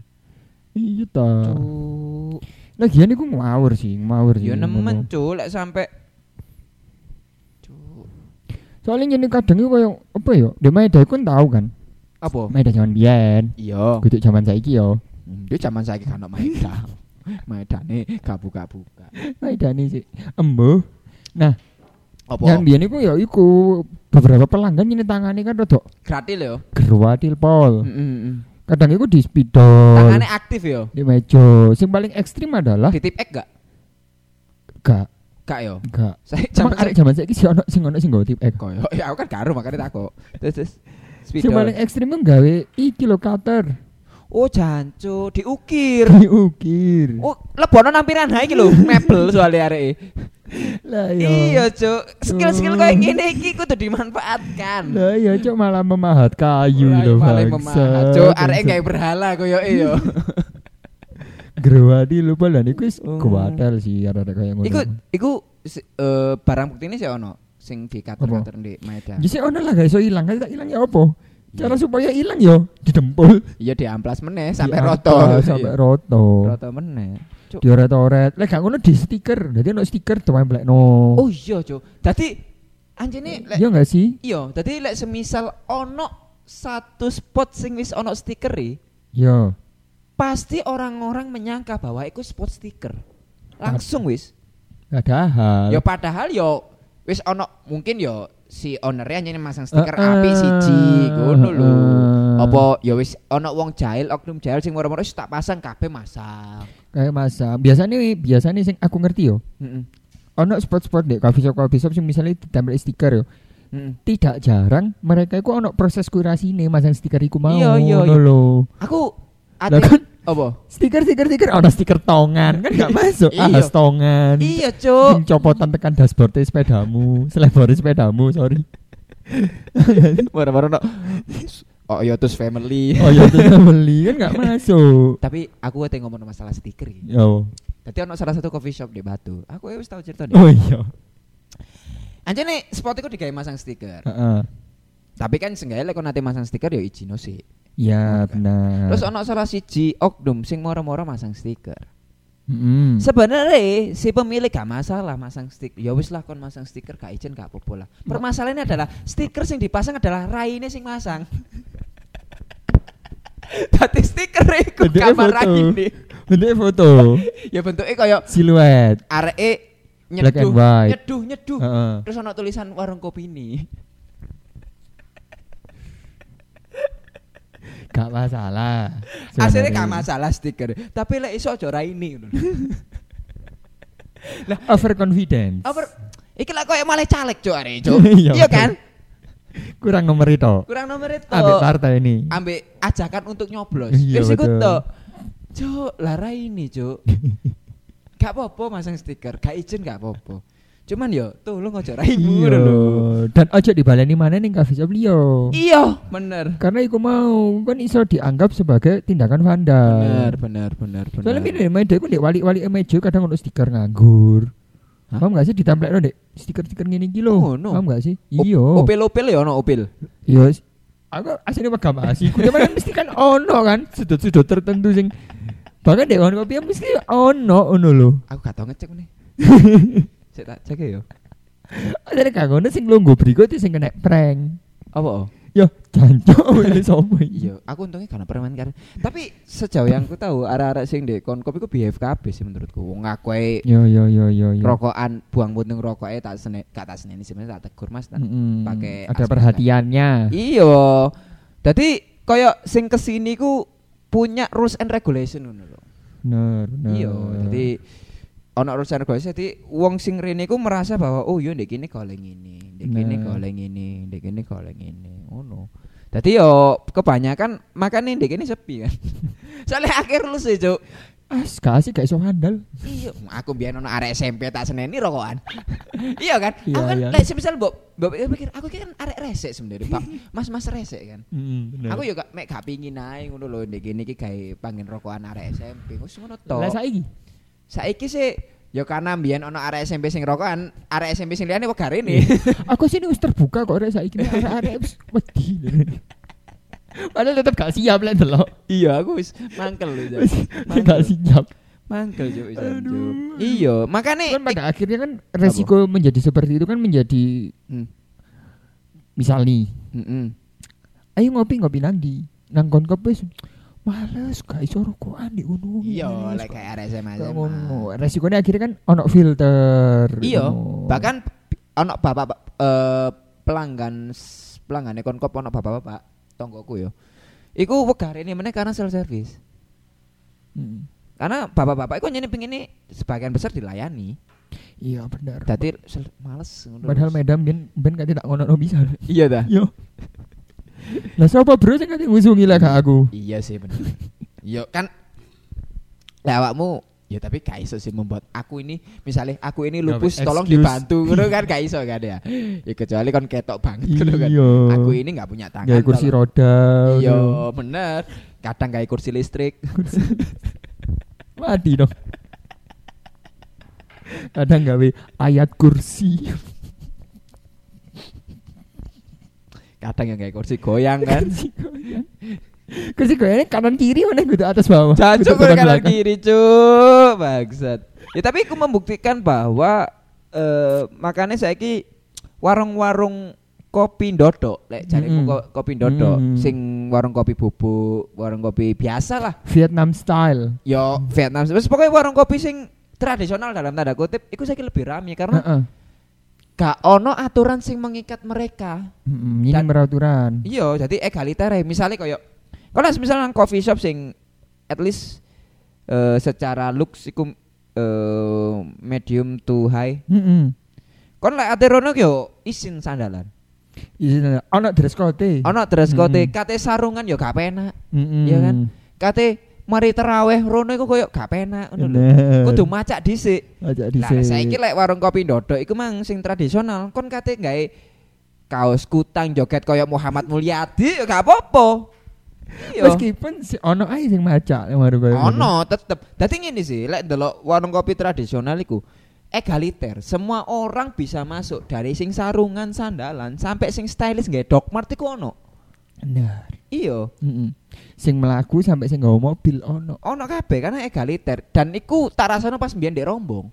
Iya ta. Cuk. Lagian iku ngawur sih, ngawur sih. Yo nemen cuk lek sampai. Soalnya ini kadang iku koyo apa ya? Di Maeda iku kan tahu kan. Apa? Maeda zaman biyen. Iya. Kudu zaman saiki yo. Hmm, Dia zaman saiki kan Maeda. Maeda nih gak buka-buka. Maeda nih sih. Embo. Nah, Apa? yang biyen iku ya iku beberapa pelanggan ini tangane kan rodok Gratis lho. gerwadil pol. Heeh, heeh. Kadang iku di spidol. Tangane aktif yo. di meja. Sing paling ekstrim adalah Di tip X gak? gak Gak yo. gak. Saya jaman arek zaman saiki sih ono sing ono sing nggo tip X. koyo. Ya aku kan karo makanya takut. Terus terus. Sing paling ekstrim gawe iki lho cutter. Oh jancu diukir. Diukir. Oh lebono nampiran ha iki lho, mebel soalnya arek. Lah Iya, Cuk. Skill-skill koyo ngene iki kudu dimanfaatkan. Lah iya cok malah memahat kayu Ora, lho paling bangsa. memahat. Cuk, arek gawe berhala koyo e yo. *laughs* Gerwadi lupa lah niku wis Oh. kuwatel sih arek kaya ngono. Iku iku eh, barang bukti ini sih ono sing di kater-kater di Maeda. Ya sih ono lah gak iso ilang, kan tak ilang ya apa? Cara supaya ilang yo didempul Iya di amplas meneh sampai Diamplas, roto. sampai Iya. roto. roto meneh. Dioret-oret. Lek gak ngono di stiker. Dadi ono stiker ditempelno. Oh iya, Cuk. Dadi anjene lek Iya gak sih? iya, dadi lek semisal ono satu spot sing wis ono stiker Yo. Pasti orang-orang menyangka bahwa itu spot stiker. Langsung wis. Gak ada hal. Ya padahal yo wis ono mungkin yo si ownernya hanya masang stiker Eh, api siji ngono lho. eh. Apa ya wis ono wong jahil oknum jahil sing moro-moro tak pasang kabeh masang. Kayak masa. Biasanya biasanya sing aku ngerti yo. Heeh. Ono spot-spot deh coffee shop coffee shop sing misalnya ditempel stiker yo. Heeh. Tidak jarang mereka itu ono proses kurasi nih masang stiker iku mau Iya, iya, iya. lho. Aku ate kan apa? stiker stiker stiker ono stiker tongan kan gak *laughs* masuk. Iya. Ah, tongan. Iya, Cuk. Copotan tekan dashboard sepedamu, selebor sepedamu, sorry. *laughs* Moro-moro no. Oh iya terus family. Oh ya itu beli kan gak *laughs* masuk. Tapi aku ate ngomong masalah stiker iki. Yo. Tadi ono salah satu coffee shop di Batu. Aku wis tau cerita nih. Oh iya. Anjene spot iku digawe masang stiker. Heeh. Tapi kan seenggaknya lek nate masang stiker ya izino sih. Ya Oke. benar. Terus ono salah siji oknum sing moro-moro masang stiker. Mm. Sebenarnya si pemilik gak masalah masang stiker. Ya wis lah kon masang stiker gak izin gak apa-apa lah. Permasalahannya adalah stiker sing dipasang adalah raine sing masang. *laughs* Tadi stiker iku kamar raine. Bentuknya foto, *laughs* Ya bentuknya kaya siluet. areke and nyeduh, nyeduh, nyeduh. Heeh. Terus ono tulisan warung kopi ini. Gak masalah. Aslinya gak masalah stiker, tapi lek iso aja raine ngono. *laughs* Overconfidence. Over Iki lah koyo malah caleg cuk arek cuk. *laughs* Iya, Iya kan? Kurang nomor itu. Kurang nomor itu. Ambek partai ini. ambek ajakan untuk nyoblos. Iya, Wis iku tok. Cuk, lara ini, Cuk. *laughs* gak apa-apa masang stiker, gak izin gak apa-apa. Cuman yo tolong aja raimu Iya. lho. Dan ojo dibaleni mana ning coffee shop liyo. Iya, bener. Karena iku mau kan iso dianggap sebagai tindakan vandal. Bener, bener, bener, bener. Soalnya ini meja iku ndek wali-wali meja kadang ono stiker nganggur. Paham gak sih ditempelno ndek stiker-stiker ngene iki lho. Oh, no. Paham gak sih? Iya. Opel-opel ya ono opel. Iya. Aku aslinya pegang masih. Kudu kan *laughs* mesti kan ono kan sudut-sudut tertentu sing bahkan dek warung kopi mesti ono ono lho. Aku gak tau ngecek nih. *laughs* Saya tak cek ya. *laughs* Ada kang ono sing lungguh berikut sing kena prank. Apa? Yo, jancuk wele sopo iki? Iya, aku untungnya karena permen karena. Tapi sejauh yang aku tahu arah-arah sing di konkop iku behave kabeh sih menurutku. Wong aku ae Yo yo yo yo yo. rokokan buang puntung rokoknya tak sene gak tak seneni sebenarnya tak tegur Mas. tak- Mm-mm. pakai ada perhatiannya. Iya. Jadi koyo sing ke sini ku punya rules and regulation ngono lho. Bener, bener. Iya, jadi ono rules and regulation jadi wong sing rene ku merasa bahwa oh iya ndek kene goleng ini, ndek kene Nah. goleng ini, ndek kene goleng ini. Ngono. Dadi yo kebanyakan makane ndek kene sepi kan. *laughs* Soalnya akhir rules e, Cuk. Ah, kasih gak iso handal. Iya, aku biar ono arek SMP tak seneni rokokan. *laughs* iya kan? Iya, aku kan iya. lek semisal mbok mbok pikir aku kan arek resek sebenarnya, Pak. *laughs* Mas-mas resek kan. Aku yo gak mek gak pingin ae ngono lho ndek kene iki gawe panggen rokokan arek SMP. Wis ngono to. Lah saiki Saiki sih ya karena mbiyen ono arek SMP sing rokokan, arek SMP sing liyane wegare nih. *laughs* aku sini wis terbuka kok rek saiki arek-arek wis wedi. *laughs* Padahal tetep gak siap lek delok. iya, aku wis mangkel lho. Gak siap. Mangkel Aduh. Iya, makane Kan pada akhirnya kan resiko menjadi seperti itu kan menjadi Hmm. misal nih, Heeh. ayo ngopi ngopi nang di nang kon kopi males gak iso rokokan di ngono. Iya, lek kok. kayak arek SMA. Gak ngono. Resikonya akhirnya kan ono filter. Iya, bahkan ono bapak eh pelanggan pelanggan konkop ono bapak-bapak tonggoku yo. Iku wegare ini meneh karena self service. Mm. Karena bapak-bapak iku nyene pengen sebagian besar dilayani. Iya bener. Dadi sel- males. Padahal Medan ben ben kan tidak ngono bisa. Iya dah. Yo. *laughs* Lah siapa bro sing kate ngusungi lah gak aku? Iya sih bener. Iya kan lah awakmu ya tapi gak iso sih membuat aku ini misalnya aku ini lupus tolong dibantu ngono kan gak iso kan ya. Ya kecuali kon ketok banget ngono kan. Iya. Aku ini nggak punya tangan. Gawe kursi tolong. roda. Iya bener. Kadang kayak kursi listrik. Mati dong. Kadang gawe ayat kursi. Kadang yang kayak kursi goyang kan. kursi goyang. Kursi goyangnya kanan kiri mana gitu atas bawah. Kudu gue kanan belakang. kiri cuk. Bangsat. Ya tapi aku membuktikan bahwa eh makanya saiki warung-warung kopi ndodok lek jarimu Mm-mm. ko- kopi ndodok Mm. sing warung kopi bubuk, warung kopi biasa lah. Vietnam style. Yo Vietnam. Wes pokoknya warung kopi sing tradisional dalam tanda kutip iku saiki lebih rame karena Heeh. Gak ono aturan sing mengikat mereka. Mm-mm, Ini peraturan. Iya, jadi egaliter ya. Misalnya koyo kalau misalnya nang coffee shop sing at least eh, secara looks iku eh, medium to high. Heeh. Kon lek ate rono yo isin sandalan. Iya, ono dress code. Ono dress code, Mm-mm. kate sarungan yo gak penak. Mm-mm. Iya kan? Kate mari teraweh rono iku koyo gak penak ngono lho. Kudu macak dhisik. Lah dhisik. saiki lek warung kopi ndodok iku mang sing tradisional, kon kate gawe kaos kutang joget koyo Muhammad Mulyadi ya gak apa-apa. Iya. Meskipun si ono ae sing macak koyo ngono. Ono tetep. Dadi ngene sih, lek ndelok warung kopi tradisional iku egaliter. Semua orang bisa masuk dari sing sarungan sandalan sampai sing stylish nggak dogmart iku ono. Bener. Iya, Heeh. Sing melaku sampai sing nggawa mobil ono. ono kabeh karena egaliter dan iku tak rasane pas mbiyen ndek rombong.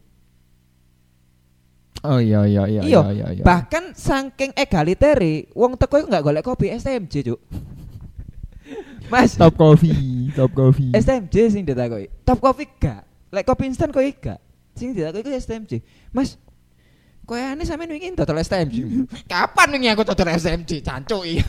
Oh iya iya iya Iya, iya iya. Bahkan saking egalitere, wong teko nggak golek kopi STMJ, Cuk. *laughs* Mas, top coffee, top coffee. STMJ sing ditakoki. Top kopi gak? Lek kopi instan kok gak? Sing ditakoki iku STMJ. Mas, kowe ane sampean wingi dodol STMJ. *laughs* Kapan wingi aku dodol STMJ, cancuk iya.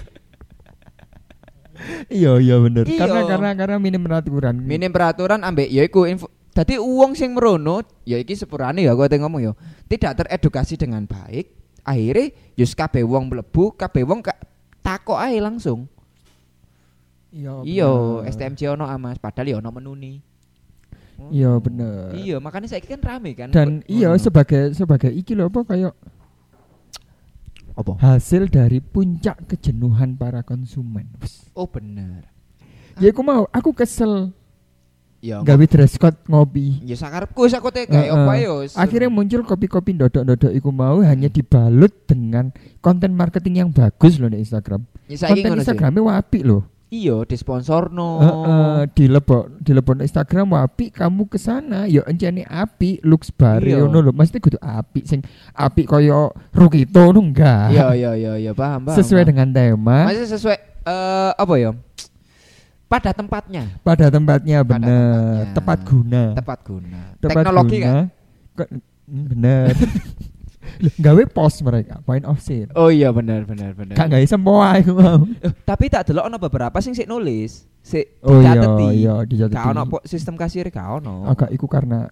Iya iya bener. Iya. Karena karena karena minim peraturan. Minim peraturan ambek ya iku info Dadi uang sing merono, ya iki sepurane ya ate ngomong ya, tidak teredukasi dengan baik. Akhirnya yus kabeh wong mlebu, kabeh wong ka, takok ae langsung. Iya. Iya. STMJ ono amas, padahal ya ono menuni. Iya bener. Iya, makanya saiki kan rame kan. Dan iya Ngono. sebagai sebagai iki lho apa kayak apa? hasil dari puncak kejenuhan para konsumen. Oh bener. Ya aku mau, aku kesel Ya gawe dress code ngopi. Ya sakarepku gawe Heeh. apa ya. wis. Akhirnya muncul kopi-kopi ndodok-ndodok iku mau hanya dibalut dengan konten marketing yang bagus loh di Instagram. ya Konten. Instagramnya wapi loh. Iya, disponsorno. Heeh, dilebok dilebok Instagram wapi kamu ke sana ya encene api looks bare Iya. ngono lho. Mesti kudu api sing api koyo Rukito ngono enggak. Iya, iya, iya, iya, paham, paham. Sesuai paham. dengan tema Masih sesuai eh apa ya? Pada tempatnya, pada tempatnya Pada bener, tempatnya. tepat guna. tepat guna. Tepat Teknologi guna. kan? Bener. *laughs* Gawe post mereka, point of sale. Oh iya benar benar benar. Kak gawe semua aku mau. Tapi tak delok ono beberapa sing sik nulis, sik Oh iya, dicateti. iya dijateti. Gak ono sistem kasir gak ono. Agak iku karena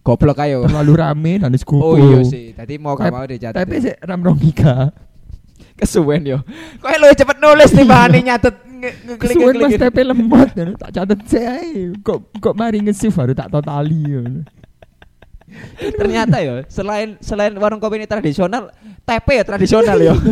Goblok ayo. terlalu rame dan wis Oh iya sih, tadi mau gak mau dicatet. Tapi sik ram rongika. *laughs* kesuwen yo. Kowe lu cepet nulis nih bahane *laughs* nyatet Kesuwen mas. TP lemot tak catet sih. Kok kok mari nge-save baru tak totali. *laughs* Ternyata yo, selain selain warung kopi ini tradisional, TP ya tradisional yo. *laughs*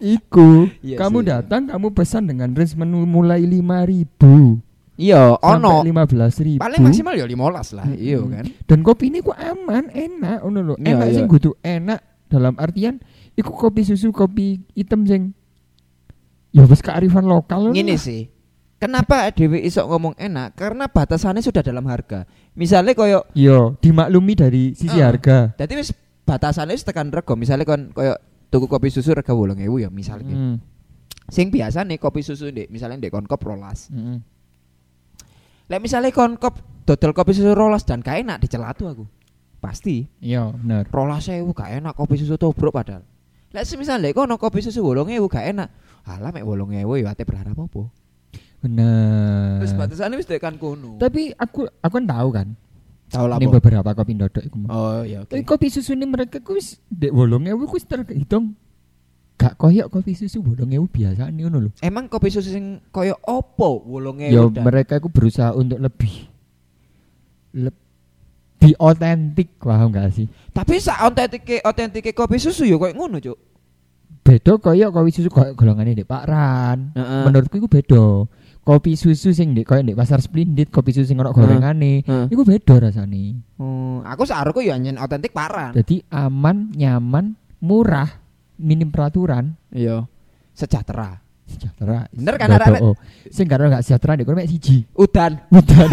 Iku, Iya kamu sih. datang kamu pesan dengan range menu mulai 5000 Iya, sampai ono. 15000. Paling maksimal ya 15 lah, Mm-mm. iya kan. Dan kopi ini ku aman, enak ngono lho. Iya, Enak iya. sing kudu enak dalam artian iku kopi susu, kopi hitam sing ya wis kearifan lokal lah. sih. Kenapa Dewi isok ngomong enak? Karena batasannya sudah dalam harga. Misalnya koyo Yo, dimaklumi dari sisi Ah. harga. Dadi wis batasannya wis tekan rego. Misalnya kon koyo tuku kopi susu rega 8000 ya misalnya. Hmm. Sing biasa nih kopi susu ndek misalnya ndek konkop rolas. Heeh. Lek misalnya konkop dodol kopi susu rolas dan gak enak dicelatu aku. Pasti. Iya, bener. rolas sewu gak enak kopi susu tobruk padahal lek semisal lek kono kopi susu wolong ewu gak enak alah mek wolong ewu ya ate berharap apa Bener. terus batasannya wis tekan kono Tapi aku aku kan tahu kan. tahu lah Ini beberapa kopi ndodok iku. oh iya oke Tapi kopi susu ini mereka ku wis dek 8000 ku wis terhitung gak koyok kopi susu 8000 biasa nih ngono lho. emang kopi susu sing koyo opo wolong Ya ewu dan mereka ku berusaha untuk lebih lebih otentik paham gak sih? tapi sak otentike otentike kopi susu yo koyo ngono cuk Beda koyok kopi susu koyok golongannya dek Pak Ran. Heeh. Menurutku iku beda. Kopi susu sing dek koyok dek pasar Splendid, kopi susu sing ono gorengane, Heeh. iku beda rasane. Hmm, aku saruku yo anjen otentik paran Jadi aman, nyaman, murah, minim peraturan, iya sejahtera sejahtera. Bener kan, Nggak ada, oh. Sing karo gak sejahtera dek kono mek siji. udan Udan.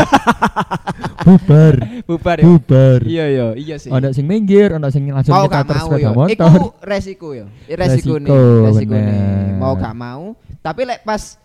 *laughs* bubar, bubar ya bubar. iya iya iya sih Ono sing minggir, ono sing langsung mau nyetar sepeda yo motor. iku resiko yo resiko nih mau gak mau tapi lek pas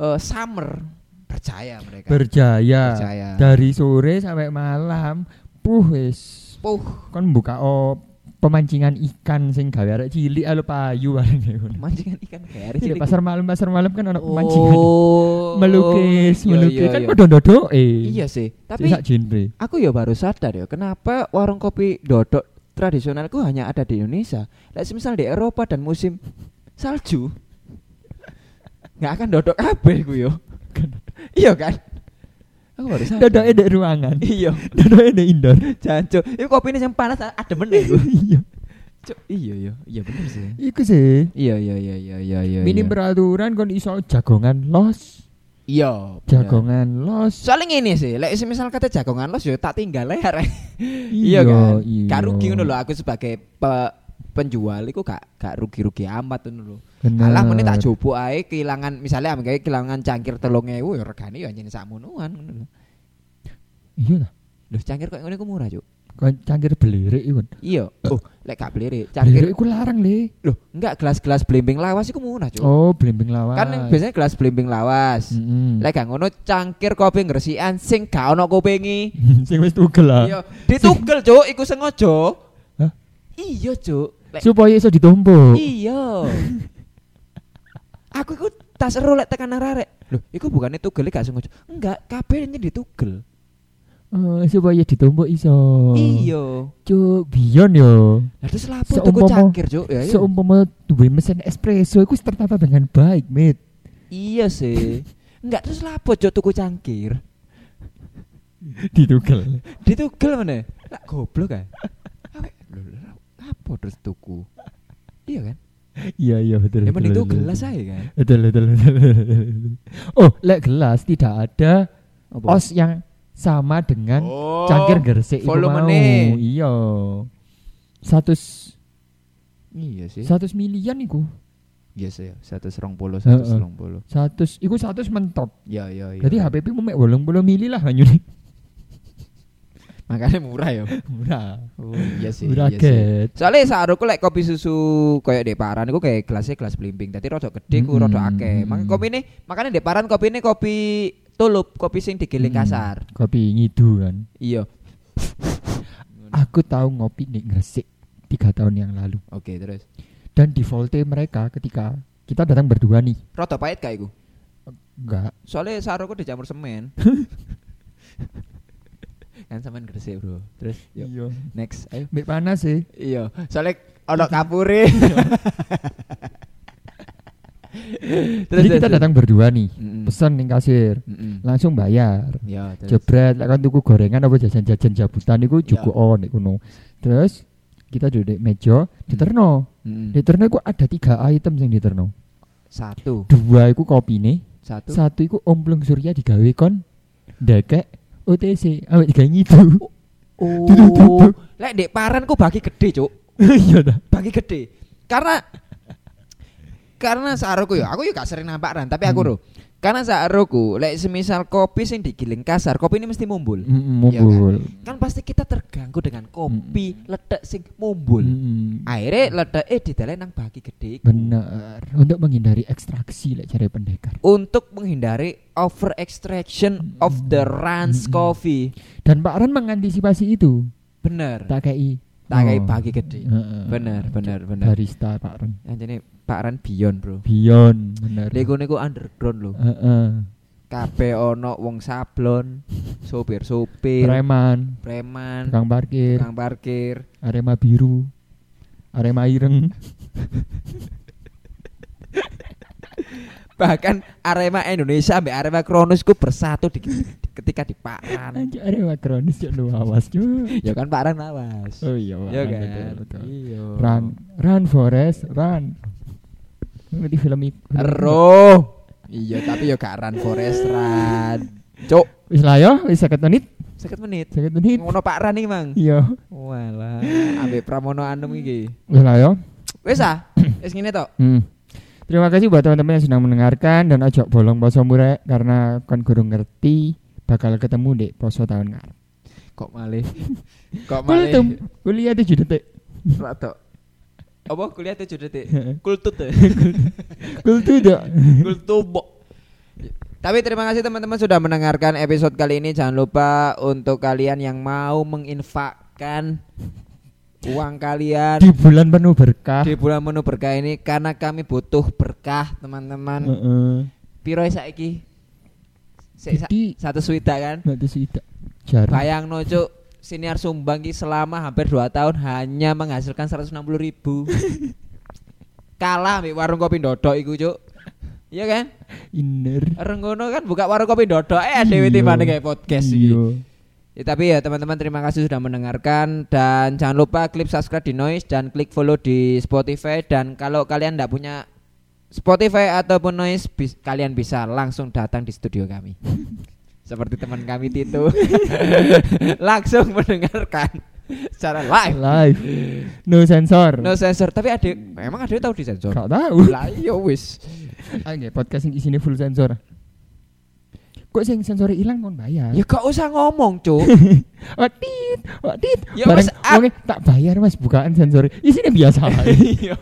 eh, summer percaya mereka Berjaya. Berjaya. Dari sore sampai malam, puh wis puh kon buka oh, pemancingan ikan sing gawe arek cilik alo payu bareng ngono. mancingan ikan kayak Iya, pasar malam pasar malam kan pemancingan. oh melukis, iya, melukis iya, kan iya. padha ndodoke. iya sih Tapi aku ya baru sadar ya kenapa warung kopi dodok tradisionalku hanya ada di Indonesia lek semisal di Eropa dan musim salju nggak akan dodok kabeh ku yo iya kan aku baru sadar Dodoke ndek ruangan. iya Dodoke ndek indoor. Jancu, itu kopi ini yang panas ada meneh iku. *laughs* Iya. Cuk, iya iya, iya bener sih. Iku sih. Iya iya iya iya iya iya. Minim peraturan kon iso jagongan los, Iya. jagongan los. Soalnya ngene sih, lek misal kata jagongan los yo tak tinggal ya. Iya, kan? iya. Gak rugi ngono lho aku sebagai pe- penjual iku gak gak rugi-rugi amat ngono lho. Bener. Alah meneh tak jopo ae kehilangan misalnya ambek kehilangan cangkir 3000 ya regane yo anjene sakmonoan ngono lho. Iya lah. Lho cangkir kok ngene ku murah, Cuk. Kon cangkir belirik iku. Iya. Oh, lek gak belirik, cangkir iku larang le. Loh, enggak gelas-gelas blimbing lawas iku murah, Cuk. Oh, blimbing lawas. Kan biasanya gelas blimbing lawas. Mm-mm. Lek gak ngono cangkir kopi ngresikan sing gak ono kupingi. *laughs* sing wis tugel lah. Iya, ditugel, Cuk, iku sengaja. Hah? Iya, Cuk. Lek Supaya iso ditumpuk. iya. *laughs* Aku iku tas seru lek tekan arek. Loh, iku bukannya tugel gak sengaja. Enggak, kabeh ini ditugel. Oh, supaya ditumpuk iso. Iya. Cuk, biyon yo. Lah terus lapo tuku cangkir, Cuk? Ya, iya. Seumpama duwe mesin espresso iku tertata dengan baik, Mit. Iya sih. Enggak terus lapo, Cuk, tuku cangkir? Ditugel. Ditugel mana? Lah goblok kan. Lho lho, apa terus tuku? Iya kan? Iya, iya betul. Yang penting betul, tuh betul, gelas aja kan. Betul, betul, betul, betul. Oh, lek gelas tidak ada os yang sama dengan Oh, cangkir gersik volumene. mau. Iya. Satu Iya sih. satu milian iku. Iya sih. Satu serong puluh, Heeh. satu serong puluh. Satu iku satu mentok. Iya iya iya. Jadi HPP mau mek 80 mili lah hanyune. Makanya murah ya. *laughs* Murah. Oh iya sih. Murah iya sih. Soalnya saruku lek kopi susu kayak di paran iku kayak gelasnya gelas blimbing. Dadi rada gede ku rada akeh. Makanya kopi ini makanya di paran kopi ini kopi tulup, kopi sing digiling Hmm. kasar. Kopi ngidu kan. Iya. Aku tahu ngopi nih Gresik tiga tahun yang lalu. Oke, terus. Dan defaultnya mereka ketika kita datang berdua nih. Rada pahit kayak iku. Enggak. Soalnya saruku dicampur semen. *laughs* kan semen gresik, Bro. Terus yuk Iya. next. Ayo. Mbak panas sih. Iya, soalnya ono kapure. *laughs* Jadi kita datang berdua nih. Mm-mm. Pesan nih kasir. Mm-mm. Langsung bayar. Ya, terus. Jebret, lek kan tuku gorengan apa jajan-jajan jabutan niku Ya. cukup on niku no. Terus kita duduk di meja, diterno. Mm-mm. Diterno iku ada tiga item sing diterno. Satu, Dua iku kopine, satu. satu iku omplung surya digawe kon ndekek OTC, awet digawe ngidu. Oh, lek dek paran ku bagi gede, Cuk. Iya dah. Bagi gede. Karena karena saruku ya, aku ya gak sering nampak ran, tapi aku Hmm. Karena saroku, lek semisal kopi sing digiling kasar, kopi ini mesti mumbul. Mm, mumbul. Kan pasti kita terganggu dengan kopi ledek sing mumbul. Mm, Akhirnya ledek eh didalek nang bagi gede iku. bener. Untuk menghindari ekstraksi lek cari pendekar. Untuk menghindari over extraction of the Rans Mm-mm. coffee. Dan Pak Ran mengantisipasi itu. Bener. Tak kayak Tak kayak bagi gede. Heeh. Bener, bener, bener. Barista Pak Ran. Anjene Pak Ran Beyond, Bro. Beyond, bener. Lego niku underground lho. Heeh. Kabeh ono wong sablon, sopir-sopir, Preman, preman, tukang parkir, tukang parkir. Arema biru, Arema ireng. *laughs* Bahkan Arema Indonesia sampai Arema Kronus ku bersatu di, ketika di Paran. Arema kronis ya lu awas ya kan Paran lawas. Oh iya, Ya kan. betul, betul. Iya. Run, run Forest, run. Ngerti film itu? Ero. Iya, tapi yo gak Run Forest Run. Cuk, Wis lah yo, wis 50 menit, 50 menit. 50 menit. Ngono Pak Ran iki, Mang. Iya. Walah, ambek Pramono Anum iki. Wis lah yo. Wis ah, wis ngene tok. Hmm. Terima kasih buat teman-teman yang sedang mendengarkan dan ojo bolong poso murek karena kon gurung ngerti bakal ketemu di poso tahun ngarep. Kok malih? *laughs* Kok malih? Kultum, kuliah 7 detik. Ratok. Apa kuliah 7 detik? Kultut ya. *laughs* Kultu dok. *laughs* Kultubok. Tapi terima kasih teman-teman sudah mendengarkan episode kali ini. Jangan lupa untuk kalian yang mau menginfakkan uang kalian Di bulan penuh berkah. di bulan menu berkah ini karena kami butuh berkah teman-teman. Heeh. Piro saiki? Sik, sa- Jadi satu swita kan? nggak tidak jarang. Bayang no cuk siniar sumbang ki selama hampir 2 tahun hanya menghasilkan 160 ribu *laughs* Kalah ambil warung kopi dodok iku cuk Iya kan? Inner. Renggono kan buka warung kopi dodok eh Iya. dhewe timbang kayak podcast iki. Ya, tapi ya teman-teman terima kasih sudah mendengarkan dan jangan lupa klik subscribe di Noise dan klik follow di Spotify dan kalau kalian tidak punya Spotify ataupun Noise bis- kalian bisa langsung datang di studio kami. *laughs* Seperti teman kami Tito. *laughs* langsung mendengarkan secara live. Live. No sensor. No sensor, tapi ada memang ada tahu di sensor. Gak tahu. Lah iya wis. Ah, nggih, podcast isinya full sensor. Kok sing sensornya hilang mau bayar? Ya gak usah ngomong, Cuk. *laughs* Wadit, wadit. Ya, Bareng Mas, ah. wonge tak bayar Mas bukaan sensor. Isinya biasa. *laughs* Iya.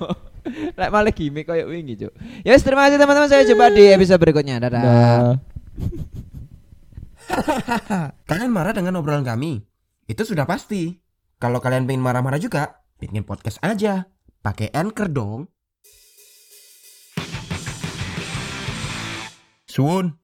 Lek malah gimmick kayak wingi, Cuk. Ya wis, terima kasih teman-teman. Saya jumpa di episode berikutnya. Dadah. Dah. *laughs* Kalian marah dengan obrolan kami? Itu sudah pasti. Kalau kalian pengen marah-marah juga, bikin podcast aja. Pakai Anchor dong. Suun.